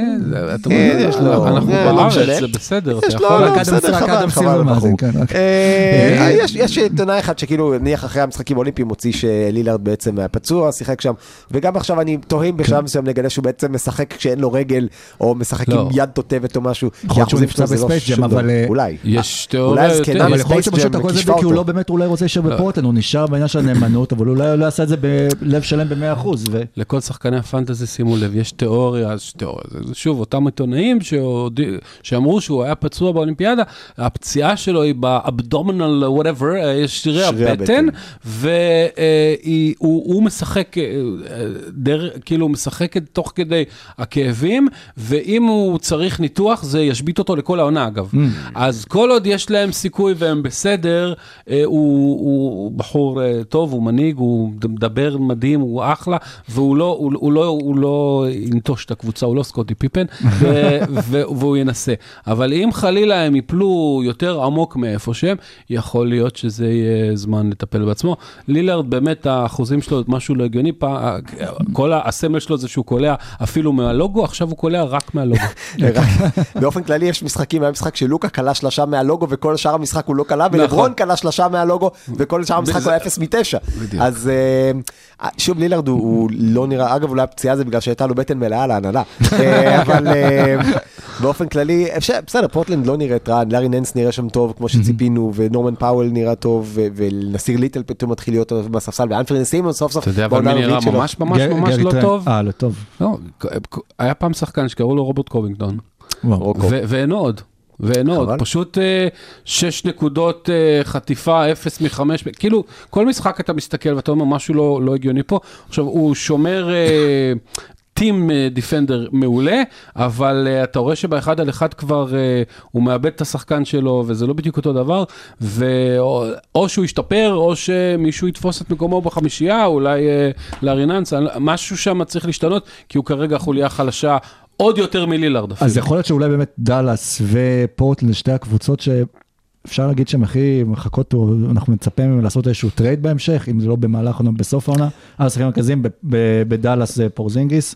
אתה אה, אומר, יש לו- אנחנו לא בארץ, משנה. זה בסדר, אתה יש לו, יכול לא, רק. אדם-. כן. אה, יש- עיתונאי אחד שכאילו, נניח אחרי המשחקים האולימפיים, הוציא שלילארד בעצם היה פצוע, שיחק שם, וגם עכשיו אני תוהה אם בשלב מסוים נגלה שהוא בעצם משחק כשאין לו רגל, או משחק לא. עם יד תותבת או משהו. יכול להיות שהוא נפצע שלו זה לא בספייס ג'ם, שום דבר. אבל, אולי. יש אולי תיאוריה הזקנה יותר... אבל יכול להיות ספייס שפשוט ג'ם הכל זה כישפה כי הוא. לא באמת אולי רוצה להישאר בפורטלנד, הוא נשאר בעניין של הנאמנות, אבל אולי הוא לא יעשה את זה בלב שלם ב-100%. ו- לכל שחקני הפנטזי, שימו לב, יש תיאוריה, אז תיאוריה, שוב, אותם עיתונאים שהוד... שאמרו שהוא היה פצוע באולימפיאדה, הפציעה שלו היא באבדומינל, whatever, אה, יש שרירי הבטן. והוא משחק, אה, אה, דר, כאילו, הוא משחק תוך כדי הכאבים, ואם הוא צריך ניתוח, זה ישבית אותו לכל העונה, אגב. אז כל עוד יש להם סיכוי והם בסדר, אה, הוא, הוא בחור אה, טוב, הוא מנהיג, הוא מדבר מדהים, הוא אחלה, והוא לא, הוא, הוא לא, הוא לא ינטוש את הקבוצה, הוא לא סקוטי פיפן, ו, ו, והוא ינסה. אבל אם חלילה הם יפלו יותר עמוק מאיפה שהם, יכול להיות שזה יהיה זמן לטפל בעצמו. לילארד, באמת, האחוזים שלו, משהו לא הגיוני, פעם, כל הסמל שלו זה שהוא קולע אפילו מהלוגו, עכשיו הוא קולע רק מהלוגו. (laughs) באופן כללי יש משחקים, היה משחק שלוקה קלע שלושה מהלוגו וכל שאר המשחק הוא לא קלע, נכון. ולברון קלע שלושה מהלוגו וכל שאר המשחק הוא היה אפס מתשע. בדיוק. אז אה, שוב לילארד הוא- לא נראה, אגב אולי הפציעה זה בגלל שהייתה לו בטן מלאה להנהלה, (laughs) אה, אבל אה, באופן כללי, אפשר- בסדר פורטלנד לא נראית רע, לארי ננס נראה שם טוב כמו שציפינו, ונורמן פאוול נראה טוב, ונסיר ליטל פתאום מתחיל להיות בספסל, ואנפרני סיימונס סוף סוף אתה יודע, אבל בעונה מי נראה הרביעית שלו. ממש ממש ממש לא. טוב. אה, לא טוב. לא, היה פעם שחקן שקראו לו רוברט קובינגטון. ואין עוד. ואין עוד. פשוט אה, שש נקודות אה, חטיפה, אפס מחמש, כאילו, כל משחק אתה מסתכל ואתה אומר משהו לא, לא הגיוני פה. עכשיו, הוא שומר אה, team אה, defender מעולה, אבל אה, אתה רואה שבאחד על אחד כבר אה, הוא מאבד את השחקן שלו, וזה לא בדיוק אותו דבר, ואו או שהוא ישתפר, או שמישהו יתפוס את מקומו בחמישייה, אולי אה, לארי נאנס, אני- משהו שם צריך להשתנות, כי הוא כרגע חוליה חלשה. עוד יותר מלילארד אפילו. אז יכול להיות שאולי באמת דאלאס ופורטלנד, שתי הקבוצות שאפשר להגיד שהן הכי מחכות, או אנחנו מצפים מהם לעשות איזשהו טרייד בהמשך, אם זה לא במהלך העונה, בסוף העונה. אז השחקנים המרכזיים בדאלאס זה פורזינגיס,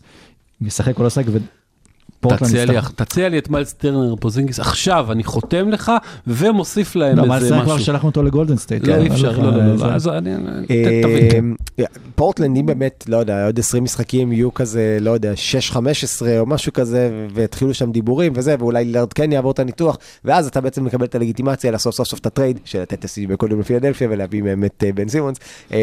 ישחק או לא ופורטלנד תציע לי, תציע לי את מיילס טרנר פוזינגיס עכשיו, אני חותם לך ומוסיף להם לא, מה איזה זה כבר משהו. שלחנו אותו לגולדן סטייט. לא, כן, אי אפשר, לא, לא, לא, לא, אז אני. אה, פורטלנד, אם באמת, לא יודע, עוד 20 משחקים יהיו כזה, לא יודע, 6-15 או משהו כזה, ויתחילו שם דיבורים וזה, ואולי לילארד כן יעבור את הניתוח, ואז אתה בעצם מקבל את הלגיטימציה לעשות סוף סוף את הטרייד, של לתת את הסיבי קודם לפילדלפיה ולהביא מהם את אה, בן סימונס. אה,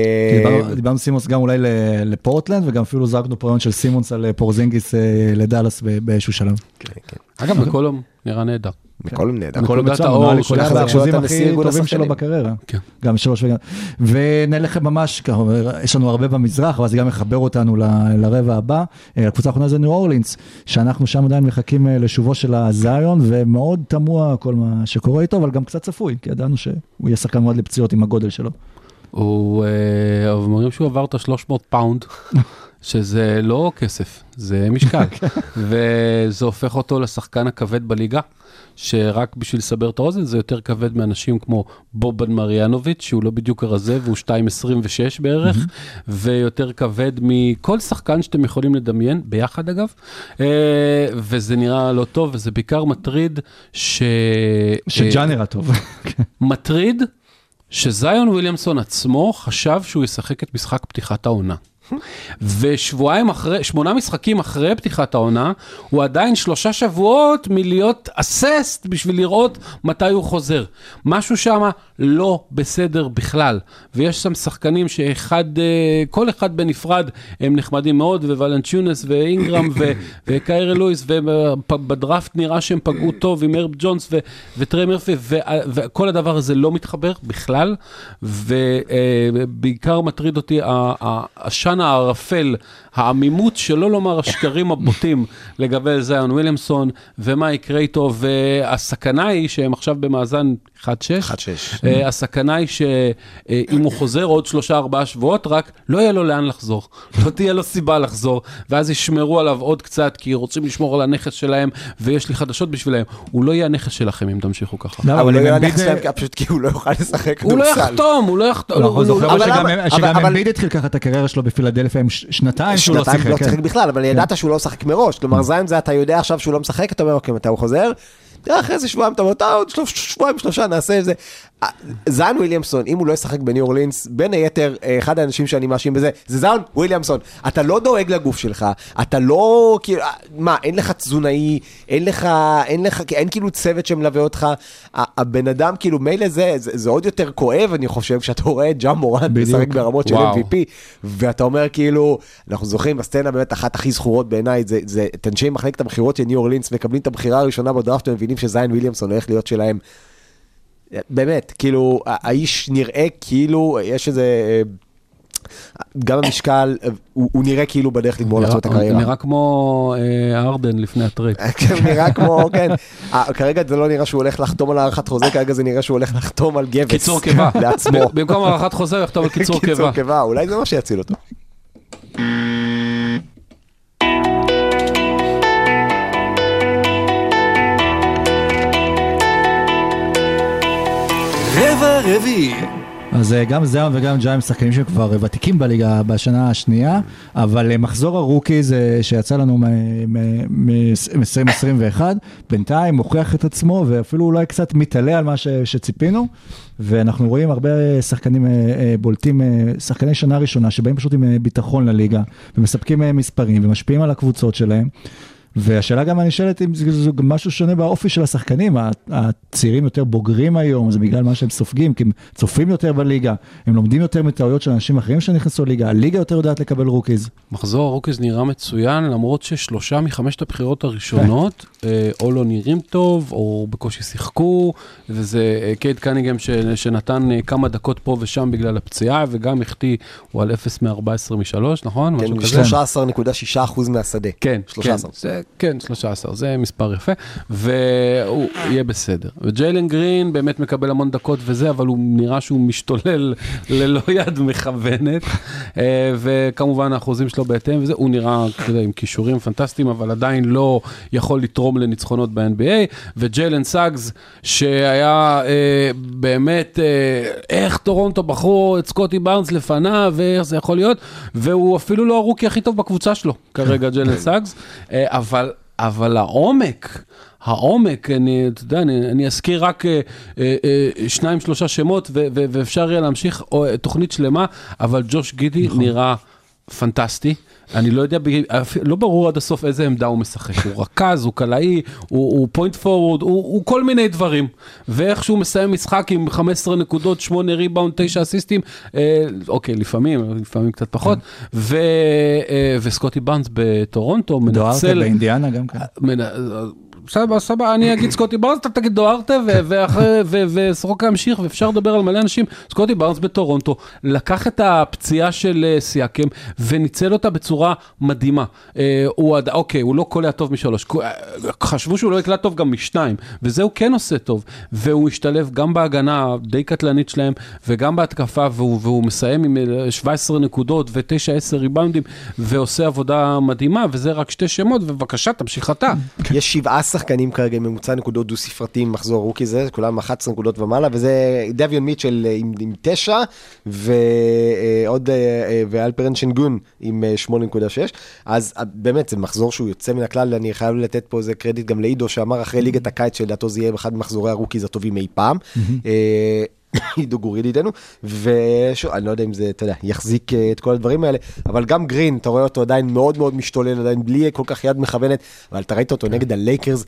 דיברנו- סימונס גם אולי לפורטלנד, וגם אפילו זרקנו פה של סימונס על אה, פורזינגיס אה, לדאלאס באיזשהו שלב. כן, כן. אגב, מקולום נראה נהדר. מקולום נהדר. נקודת מצוין, האור נראה לי של כל אחד נשיא הכי טובים שלו. בקריירה. כן. גם שלוש וגם... ונלך ממש, יש לנו הרבה במזרח, אבל זה גם מחבר אותנו ל- לרבע הבא. אה, הקבוצה האחרונה זה ניו אורלינס, שאנחנו שם עדיין מחכים אה, לשובו של הזיון, ומאוד תמוה כל מה שקורה איתו, אבל גם קצת צפוי, כי ידענו שהוא יהיה שחקן מאוד לפציעות עם הגודל שלו. הוא, אה, אומרים שהוא עבר את ה-300 פאונד, (laughs) שזה לא כסף, זה משקל. (laughs) וזה הופך אותו לשחקן הכבד בליגה, שרק בשביל לסבר את האוזן, זה יותר כבד מאנשים כמו בובן מריאנוביץ', שהוא לא בדיוק הרזה והוא 2.26 בערך, ויותר כבד מכל שחקן שאתם יכולים לדמיין, ביחד אגב, אה, וזה נראה לא טוב, וזה בעיקר מטריד ש... שג'אן נראה טוב. מטריד שזיון וויליאמסון עצמו חשב שהוא ישחק את משחק פתיחת העונה. ושבועיים אחרי, שמונה משחקים אחרי פתיחת העונה, הוא עדיין שלושה שבועות מלהיות אססט בשביל לראות מתי הוא חוזר. משהו שם לא בסדר בכלל. ויש שם שחקנים שאחד, אה, כל אחד בנפרד הם נחמדים מאוד, וולנצ'ונס ואינגרם ו- (coughs) וקיירה לואיס, ובדראפט נראה שהם פגעו טוב עם הרב ג'ונס ו- וטרי מרפי, וכל הדבר הזה לא מתחבר בכלל, ובעיקר מטריד אותי העשן הענן הערפל, העמימות, שלא לומר השקרים הבוטים לגבי זיון וויליאמסון, ומה יקרה איתו, והסכנה היא שהם עכשיו במאזן 1-6. 1-6. אה, הסכנה היא שאם הוא חוזר עוד שלושה ארבעה שבועות, רק לא יהיה לו לאן לחזור. (laughs) לא תהיה לו סיבה לחזור, ואז ישמרו עליו עוד קצת, כי רוצים לשמור על הנכס שלהם, ויש לי חדשות בשבילם. הוא לא יהיה הנכס שלכם אם תמשיכו ככה. לא, אבל הוא עם יהיה אמביד, נכס אה, שלהם פשוט כי הוא לא יוכל לשחק הוא לא כדורסל. יחתום, הוא לא יחתום. אנחנו זוכרים אבל שגם- אמביד התחיל ככה את הקריירה שלו בפילדלפיה עם שנתיים שהוא לא שנתיים שיחק. לא כן. שיחק בכלל, אבל ידעת שהוא לא משחק מראש. כלומר, זין זה אתה יודע עכשיו שהוא לא משחק, אתה אומר, אוקיי, מתי הוא חוזר? תראה, אחרי איזה שבועיים, אתה אומר, "טוב, עוד שבועיים, שלושה, נעשה את זה. זיין וויליאמסון, אם הוא לא ישחק בניו אורלינס, בין היתר, אה, אחד האנשים שאני מאשים בזה, זה זיין וויליאמסון. אתה לא דואג לגוף שלך, אתה לא, כאילו, מה, אין לך תזונאי, אין לך, אין לך, אין כאילו צוות שמלווה אותך. הבן אדם, כאילו, מילא זה, זה, זה עוד יותר כואב, אני חושב, כשאתה רואה את ג'אם בדיוק. משחק ברמות של. MVP, ואתה אומר כאילו, אנחנו זוכרים בסצנה באמת אחת הכי זכורות בעיניי, זה, זה את אנשי מחלקת המכירות של ניו אורלינס מקבלים את הבחירה הראשונה בדראפט ומבינים שזיין וויליאמסון הולך להיות שלהם. באמת, כאילו, האיש נראה כאילו, יש איזה... אה, גם המשקל, אה, הוא, הוא נראה כאילו בדרך לגמור לעשות את הקריירה. נראה כמו אה, ארדן לפני הטרייד. (laughs) כן, נראה כמו, כן, אה, כרגע זה לא נראה שהוא הולך לחתום על הארכת חוזה, כרגע זה נראה שהוא הולך לחתום על גבס. קיצור קיבה. (laughs) לעצמו. במקום הארכת חוזה הוא יכתוב על קיצור קיבה. קיבה, אולי זה מה שיציל אותו. רבע רביעי. אז אה, גם זיון וגם ג'ה הם שחקנים שהם כבר אה, ותיקים בליגה בשנה השנייה, אבל אה, מחזור ה rookies אה, שיצא לנו מ-2021, בינתיים מוכיח את עצמו ואפילו אולי קצת מתעלה על מה ש- שציפינו, ואנחנו רואים הרבה שחקנים בולטים, שחקני שנה ראשונה שבאים פשוט עם ביטחון לליגה, ומספקים מספרים ומשפיעים על הקבוצות שלהם. והשאלה גם הנשאלת אם זה, זה משהו שונה באופי של השחקנים, הצעירים יותר בוגרים היום, זה בגלל מה שהם סופגים, כי הם צופים יותר בליגה, הם לומדים יותר מטעויות של אנשים אחרים שנכנסו לליגה, הליגה יותר יודעת לקבל rookies. מחזור ה rookies נראה מצוין, למרות ששלושה מחמשת הבחירות הראשונות, (laughs) אה, או לא נראים טוב, או בקושי שיחקו, וזה אה, קייד קנינגהאם ש- שנתן אה, כמה דקות פה ושם בגלל הפציעה, וגם החטיא, הוא על 0 מ-14 מ-3, נכון? כן, משהו כזה. 13.6% מהשדה. כן, 13. כן, זה, כן, 13, זה מספר יפה, והוא יהיה בסדר. וג'יילן גרין באמת מקבל המון דקות וזה, אבל הוא נראה שהוא משתולל ללא יד מכוונת, אה, וכמובן האחוזים שלו בהתאם וזה, הוא נראה, אתה יודע, עם כישורים פנטסטיים, אבל עדיין לא יכול לתרום לניצחונות ב-NBA, וג'יילן סאגס, שהיה אה, באמת, אה, איך טורונטו בחרו את סקוטי בארנס לפניו, ואיך זה יכול להיות, והוא אפילו לא ה rookie הכי טוב בקבוצה שלו, כרגע ג'יילן סאגס, אה, אבל, אבל העומק, העומק, אני, אתה יודע, אני, אני אזכיר רק אה, אה, אה, שניים, שלושה שמות, ו, ו, ואפשר יהיה להמשיך או, אה, תוכנית שלמה, אבל ג'וש גידי נראה פנטסטי. אני לא יודע, לא ברור עד הסוף איזה עמדה הוא משחק. הוא רכז, הוא קלעי, הוא, הוא פוינט פורוורד, הוא, הוא כל מיני דברים. ואיך שהוא מסיים משחק עם 15 נקודות, 8 ריבאונד, 9 אסיסטים, אה, אוקיי, לפעמים, לפעמים קצת פחות. ו, אה, וסקוטי בארנס בטורונטו דוארטה מנצל... באינדיאנה גם כן. מנ- סבבה, סבבה, אני אגיד סקוטי בארנס, אתה תגיד דוארטה, ו- וסורוקה ימשיך, ואפשר לדבר על מלא אנשים. סקוטי בארנס בטורונטו לקח את הפציעה של אה, סיאקם וניצל אותה בצורה מדהימה. אה, הוא עד, אוקיי, הוא לא קולע טוב משלוש, אה, חשבו שהוא לא יקלע טוב גם משניים, וזה הוא כן עושה טוב. והוא משתלב גם בהגנה הדי קטלנית שלהם, וגם בהתקפה, והוא, והוא מסיים עם אה, 17 נקודות ו-9-10 ריבאונדים, ועושה עבודה מדהימה, וזה רק שתי שמות, ובבקשה, תמשיך אתה. יש שבעה שחקנים כרגע עם ממוצע נקודות דו ספרתי עם מחזור rookies, כולם 11 נקודות ומעלה, וזה דביון מיטשל אה, עם, עם 9, ועוד, ואלפרן שנגון עם אה, 8.6, אז אה, באמת זה מחזור שהוא יוצא מן הכלל, אני חייב לתת פה איזה קרדיט גם לעידו שאמר אחרי ליגת הקיץ שלדעתו זה יהיה אחד ממחזורי ה rookies הטובים אי פעם. גור ידידנו, ושוב, אני לא יודע אם זה, אתה יודע, יחזיק אה, את כל הדברים האלה, אבל גם גרין, אתה רואה אותו עדיין מאוד מאוד משתולל, עדיין בלי כל כך יד מכוונת, אבל אתה ראית אותו נגד הלייקרס,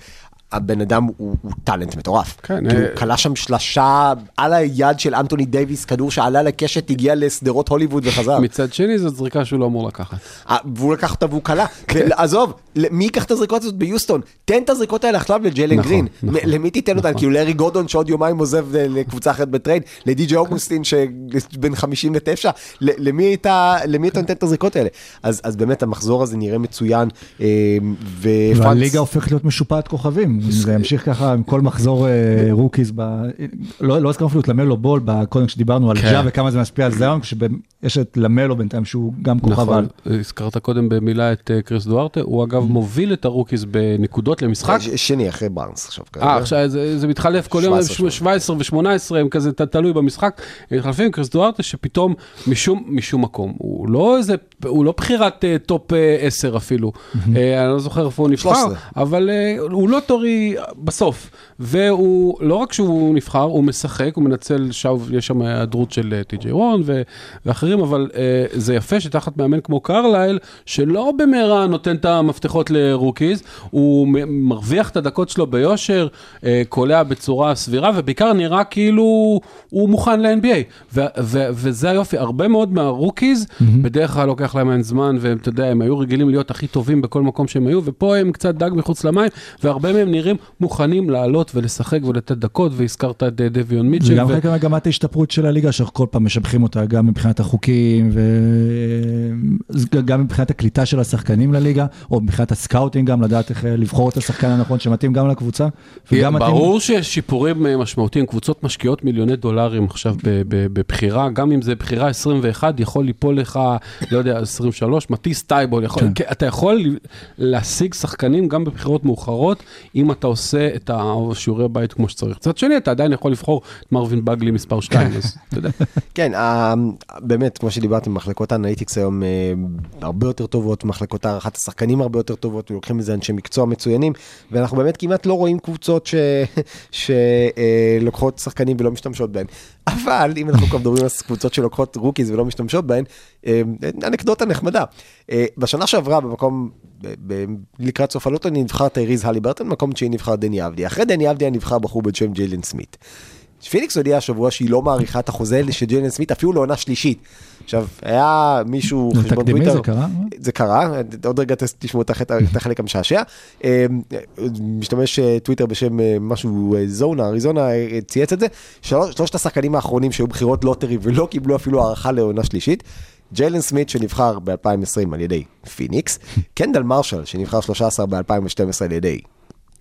הבן אדם הוא, הוא talent מטורף. כן, כי הוא אה, קלע שם שלשה על היד של אנטוני דייוויס, כדור שעלה לקשת, הגיע לשדרות הוליווד וחזר. מצד שני, זו זריקה שהוא לא אמור לקחת. אה, והוא לקח אותה והוא קלע. עזוב, מי ייקח את הזריקות הזאת ביוסטון? תן את הזריקות האלה עכשיו לג'יילן נכון, גרין. נכון, למי תיתן אותן? כאילו לאריק גורדון שעוד יומיים עוזב אה, לקבוצה אחרת ב trade? לדי.ג'י אוגוסטין שבן 59? ל- למי אתה למי אתה נותן את הזריקות האלה? אז אז באמת המחזור הזה נראה מצוין. אה, והליגה הופכת להיות משופעת כוכבים, זה ימשיך ככה עם כל מחזור אה, rookies, ב- לא לא הזכרנו אפילו את למלו בול, קודם כשדיברנו על כן. ג'ה וכמה זה משפיע על זאיון, כשיש את למלו בינתיים שהוא גם כוכב נכון, על. הזכרת קודם במילה את אה, קריס דוארטה, הוא אגב מוביל את ה rookies בנקודות למשחק. ש- שני אחרי בארנס עכשיו. אה, עכשיו זה, זה מתחלף כל יום, 17, 17 ו-18, הם כזה תלוי במשחק, הם מתחלפים עם קריס דוארטה שפתאום משום, משום מקום, הוא לא איזה, הוא לא בחירת אה, top אה, 10 אפילו, אה, אני לא זוכר איפה הוא נבחר, 13. אבל אה, הוא lottery בסוף, והוא, לא רק שהוא נבחר, הוא משחק, הוא מנצל, שוב, יש שם היעדרות של אה, טי.ג'יי וורן ואחרים, אבל אה, זה יפה שתחת מאמן כמו קרלייל, שלא במהרה נותן את המפתחות ל rookies, הוא מרוויח את הדקות שלו ביושר, אה, קולע בצורה סבירה, ובעיקר נראה כאילו הוא מוכן ל-NBA. וזה היופי, הרבה מאוד מה rookies, בדרך כלל לוקח להם אין זמן, ואתה יודע, הם היו רגילים להיות הכי טובים בכל מקום שהם היו, ופה הם קצת דג מחוץ למים, והרבה מהם נראים מוכנים לעלות ולשחק ולתת דקות, והזכרת את אה, דביון זה מיטשל. גם ו- חלק ממגמת ההשתפרות של הליגה, שאנחנו כל פעם משבחים אותה, גם מבחינת החוקים, וגם מבחינת הקליטה של השחקנים לליגה, או מבחינת ה scouting גם, לדעת איך אה, לבחור את השחקן הנכון שמתאים גם לקבוצה. וגם מתאים- ברור שיש שיפורים אה, משמעותיים, קבוצות משקיעות מיליוני דולרים עכשיו בבחירה, גם אם זה בחירה 21, יכול ליפול לך, לא יודע, 23, מטיס טייבול, יכול, כן. כן. אתה יכול להשיג שחקנים גם בבחירות מאוחרות, אם אתה עושה את השיעורי בית כמו שצריך. מצד שני, אתה עדיין יכול לבחור את מרווין בגלי מספר 2, אז אתה יודע. כן, ה- באמת, כמו שדיברתם, מחלקות ה analytics היום אה, הרבה יותר טובות, מחלקות הערכת השחקנים הרבה יותר טובות, ולוקחים מזה אנשי מקצוע מצוינים, ואנחנו באמת כמעט לא רואים קבוצות שלוקחות שחקנים ולא משתמשות בהם. אבל אם אנחנו כבר מדברים על קבוצות שלוקחות rookies ולא משתמשות בהן, אה, אנקדוטה נחמדה. אה, בשנה שעברה, במקום, לקראת סוף ה lottery, נבחר טייריז הליברטון, מקום תשיעי נבחר דני אבדיה. אחרי דני אבדיה נבחר בחור בשם ג'יילן סמית. פיניקס הודיע השבוע שהיא לא מאריכה את החוזה של ג'יילן סמית אפילו לעונה שלישית. עכשיו, היה מישהו, זה תקדימי, זה קרה? זה קרה, עוד רגע תשמעו את החלק- המשעשע. אה, משתמש אה, טוויטר בשם אה, משהו אה, זונה, אריזונה, צייץ את זה. שלוש- שלושת השחקנים האחרונים שהיו בחירות lottery ולא קיבלו אפילו הארכה לעונה שלישית. ג'יילן סמית שנבחר ב-2020 על ידי פיניקס, קנדל מרשל שנבחר 13 ב-2012 על ידי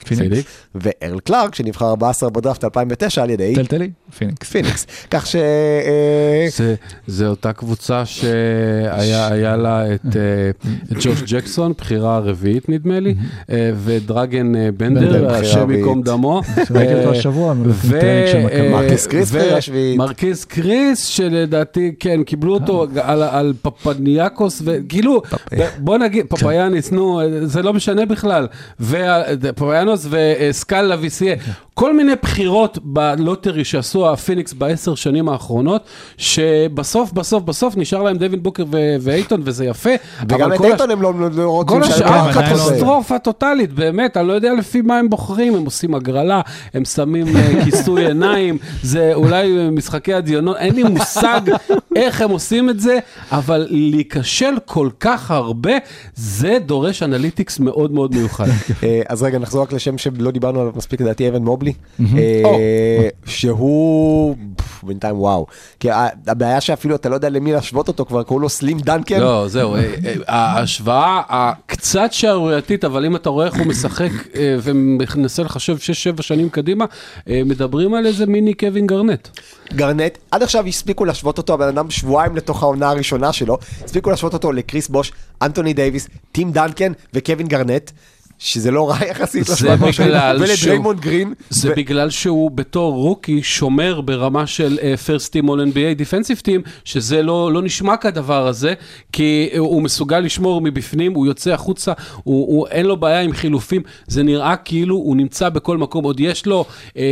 פיניקס. וארל קלארק שנבחר 14 בדראפט 2009 על ידי טלטלי? פיניקס. פיניקס. (laughs) כך ש... אה, זה, זה אותה קבוצה שהיה היה לה את, אה, (laughs) את ג'וש ג'קסון, בחירה רביעית נדמה לי, אה, ודרגן בנדר, השם ייקום. דמו. (laughs) שראיתי אותו השבוע, ו- טרנינג של מכבי. מרקס קריס. מרקיס קריס, שלדעתי, כן, קיבלו אותו על, על פפניאקוס, וכאילו, בוא נגיד, פפאיאניס, נו, זה לא משנה בכלל, ופפאיאנוס וסקאל לויסייה, כל מיני בחירות בלוטרי שעשו הפיניקס בעשר שנים האחרונות, שבסוף, בסוף, בסוף נשאר להם דווין בוקר ו- ואייטון, וזה יפה. וגם את הש- אייטון הם לא לא רוצים כל השאר לא. קטסטרופה טוטאלית, באמת, אני לא יודע לפי מה הם בוחרים, הם עושים הגרלה, הם שמים אה, (laughs) כיסוי עיניים, זה אולי משחקי הדיונות, אין לי מושג איך הם עושים את זה, אבל להיכשל כל כך הרבה, זה דורש analytics מאוד מאוד מיוחד. אה, אז רגע, נחזור רק לשם שלא דיברנו עליו מספיק, לדעתי אבן מובלי, אה. שהוא בינתיים וואו. כי הבעיה שאפילו אתה לא יודע למי להשוות אותו, כבר קראו לו Slim דנקן. לא, זהו, אה, אה, ההשוואה הקצת שערורייתית, אבל אם אתה רואה איך הוא משחק ומנסה לחשב 6-7 שנים קדימה, מדברים על איזה מיני קווין גרנט. גרנט, עד עכשיו הספיקו להשוות אותו, הבן אדם שבועיים לתוך העונה הראשונה שלו, הספיקו להשוות אותו לקריס בוש, אנטוני דייוויס, טים דנקן וקווין גרנט, שזה לא רע יחסית משהו, בגלל ולדריימונד גרין. זה ו- בגלל שהוא בתור rookie שומר ברמה של first team all NBA defensive team, שזה לא, לא נשמע כדבר הזה, כי הוא הוא מסוגל לשמור מבפנים, הוא יוצא החוצה, הוא, הוא, אין לו בעיה עם חילופים, זה נראה כאילו הוא נמצא בכל מקום, עוד יש לו אה,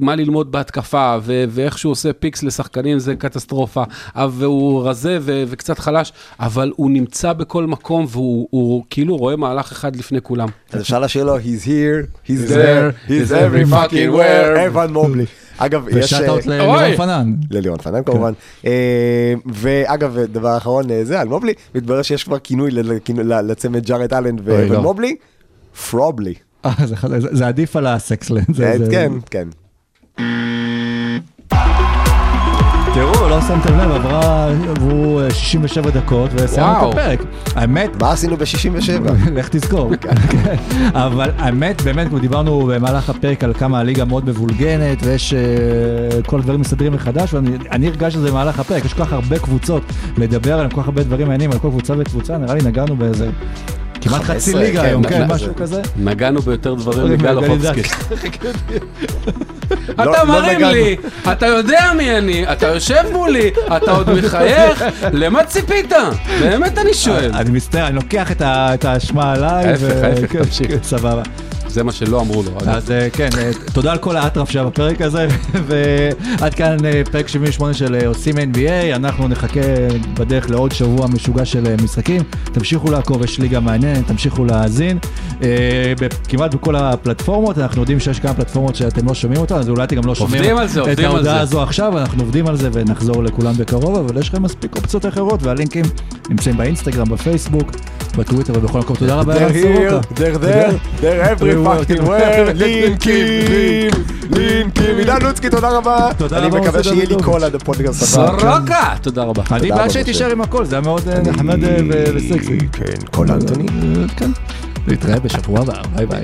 מה ללמוד בהתקפה, ו, ואיך שהוא עושה picks לשחקנים זה קטסטרופה, אה, והוא רזה ו, וקצת חלש, אבל הוא נמצא בכל מקום, והוא הוא, כאילו רואה מהלך אחד לפני לכולם. אז אפשר לשיר לו, he's here, he's there, he's every fucking where. אבן מובלי. אגב, יש... ו shout-out אה, ללירון. פנן. ללירון פנן כמובן. אה, ואגב, דבר אחרון, אה, זה על מובלי, מתברר שיש כבר כינוי לצמד ג'ארד אלן אוי, לא. ומובלי, פרובלי. אה, זה- עדיף על הסקסלנד. זה- זה- כן, כן. תראו, לא שמתם לב, עברה, עברו אה, 67 דקות וסיימנו. את הפרק. האמת, מה עשינו ב-67? (laughs) לך תזכור. (laughs) כן. אבל האמת, באמת, כמו דיברנו במהלך הפרק על כמה הליגה מאוד מבולגנת, ויש אה, כל הדברים מסתדרים מחדש, ואני אני הרגשתי את זה במהלך הפרק, יש כל כך הרבה קבוצות לדבר עליהם, כל כך הרבה דברים מעניינים על כל קבוצה וקבוצה, נראה לי נגענו באיזה כמעט 15, חצי ליגה כן, היום, כן, נ- משהו זה- כזה. נגענו ביותר דברים מגל אני אוחובסקי. לא- אתה לא מרים. לי, אתה יודע מי אני, אתה יושב מולי, אתה עוד מחייך, למה ציפית? באמת אני שואל. אני מצטער, אני לוקח את האשמה עליי. ההפך, ההפך, כן, תמשיך. כן, סבבה. זה מה שלא אמרו לו. אז אה, כן, אה, תודה על כל האטרף שהיה בפרק הזה, (laughs) ועד כאן אה, פרק 78 של עושים NBA, אנחנו נחכה בדרך לעוד שבוע משוגע של משחקים, תמשיכו לעקוב, יש ליגה מעניינת, תמשיכו להאזין, כמעט בכל הפלטפורמות, אנחנו יודעים שיש כמה פלטפורמות שאתם לא שומעים אותן, אז אולי אתם גם לא שומעים עובדים על זה, את עובדים על ההודעה זה. הזו עכשיו, אנחנו עובדים על זה ונחזור לכולם בקרוב, אבל יש לכם מספיק אופציות אחרות, והלינקים נמצאים באינסטגרם, בפייסבוק, בטוויטר ובכל מקום. תודה רבה, They're ערן סורוקה. here, fucking where, לינקים, לינקים. עידן לוצקי, תודה רבה. אני מקווה שיהיה לי. קול עד הפודקאסט הבא. סורוקה! תודה רבה. אני בעד רבה, שהיא משה. תישאר עם הכל, זה היה מאוד נחמד וסקסי. כן, קול אנטוני. כן. נתראה בשבוע הבא, ביי ביי.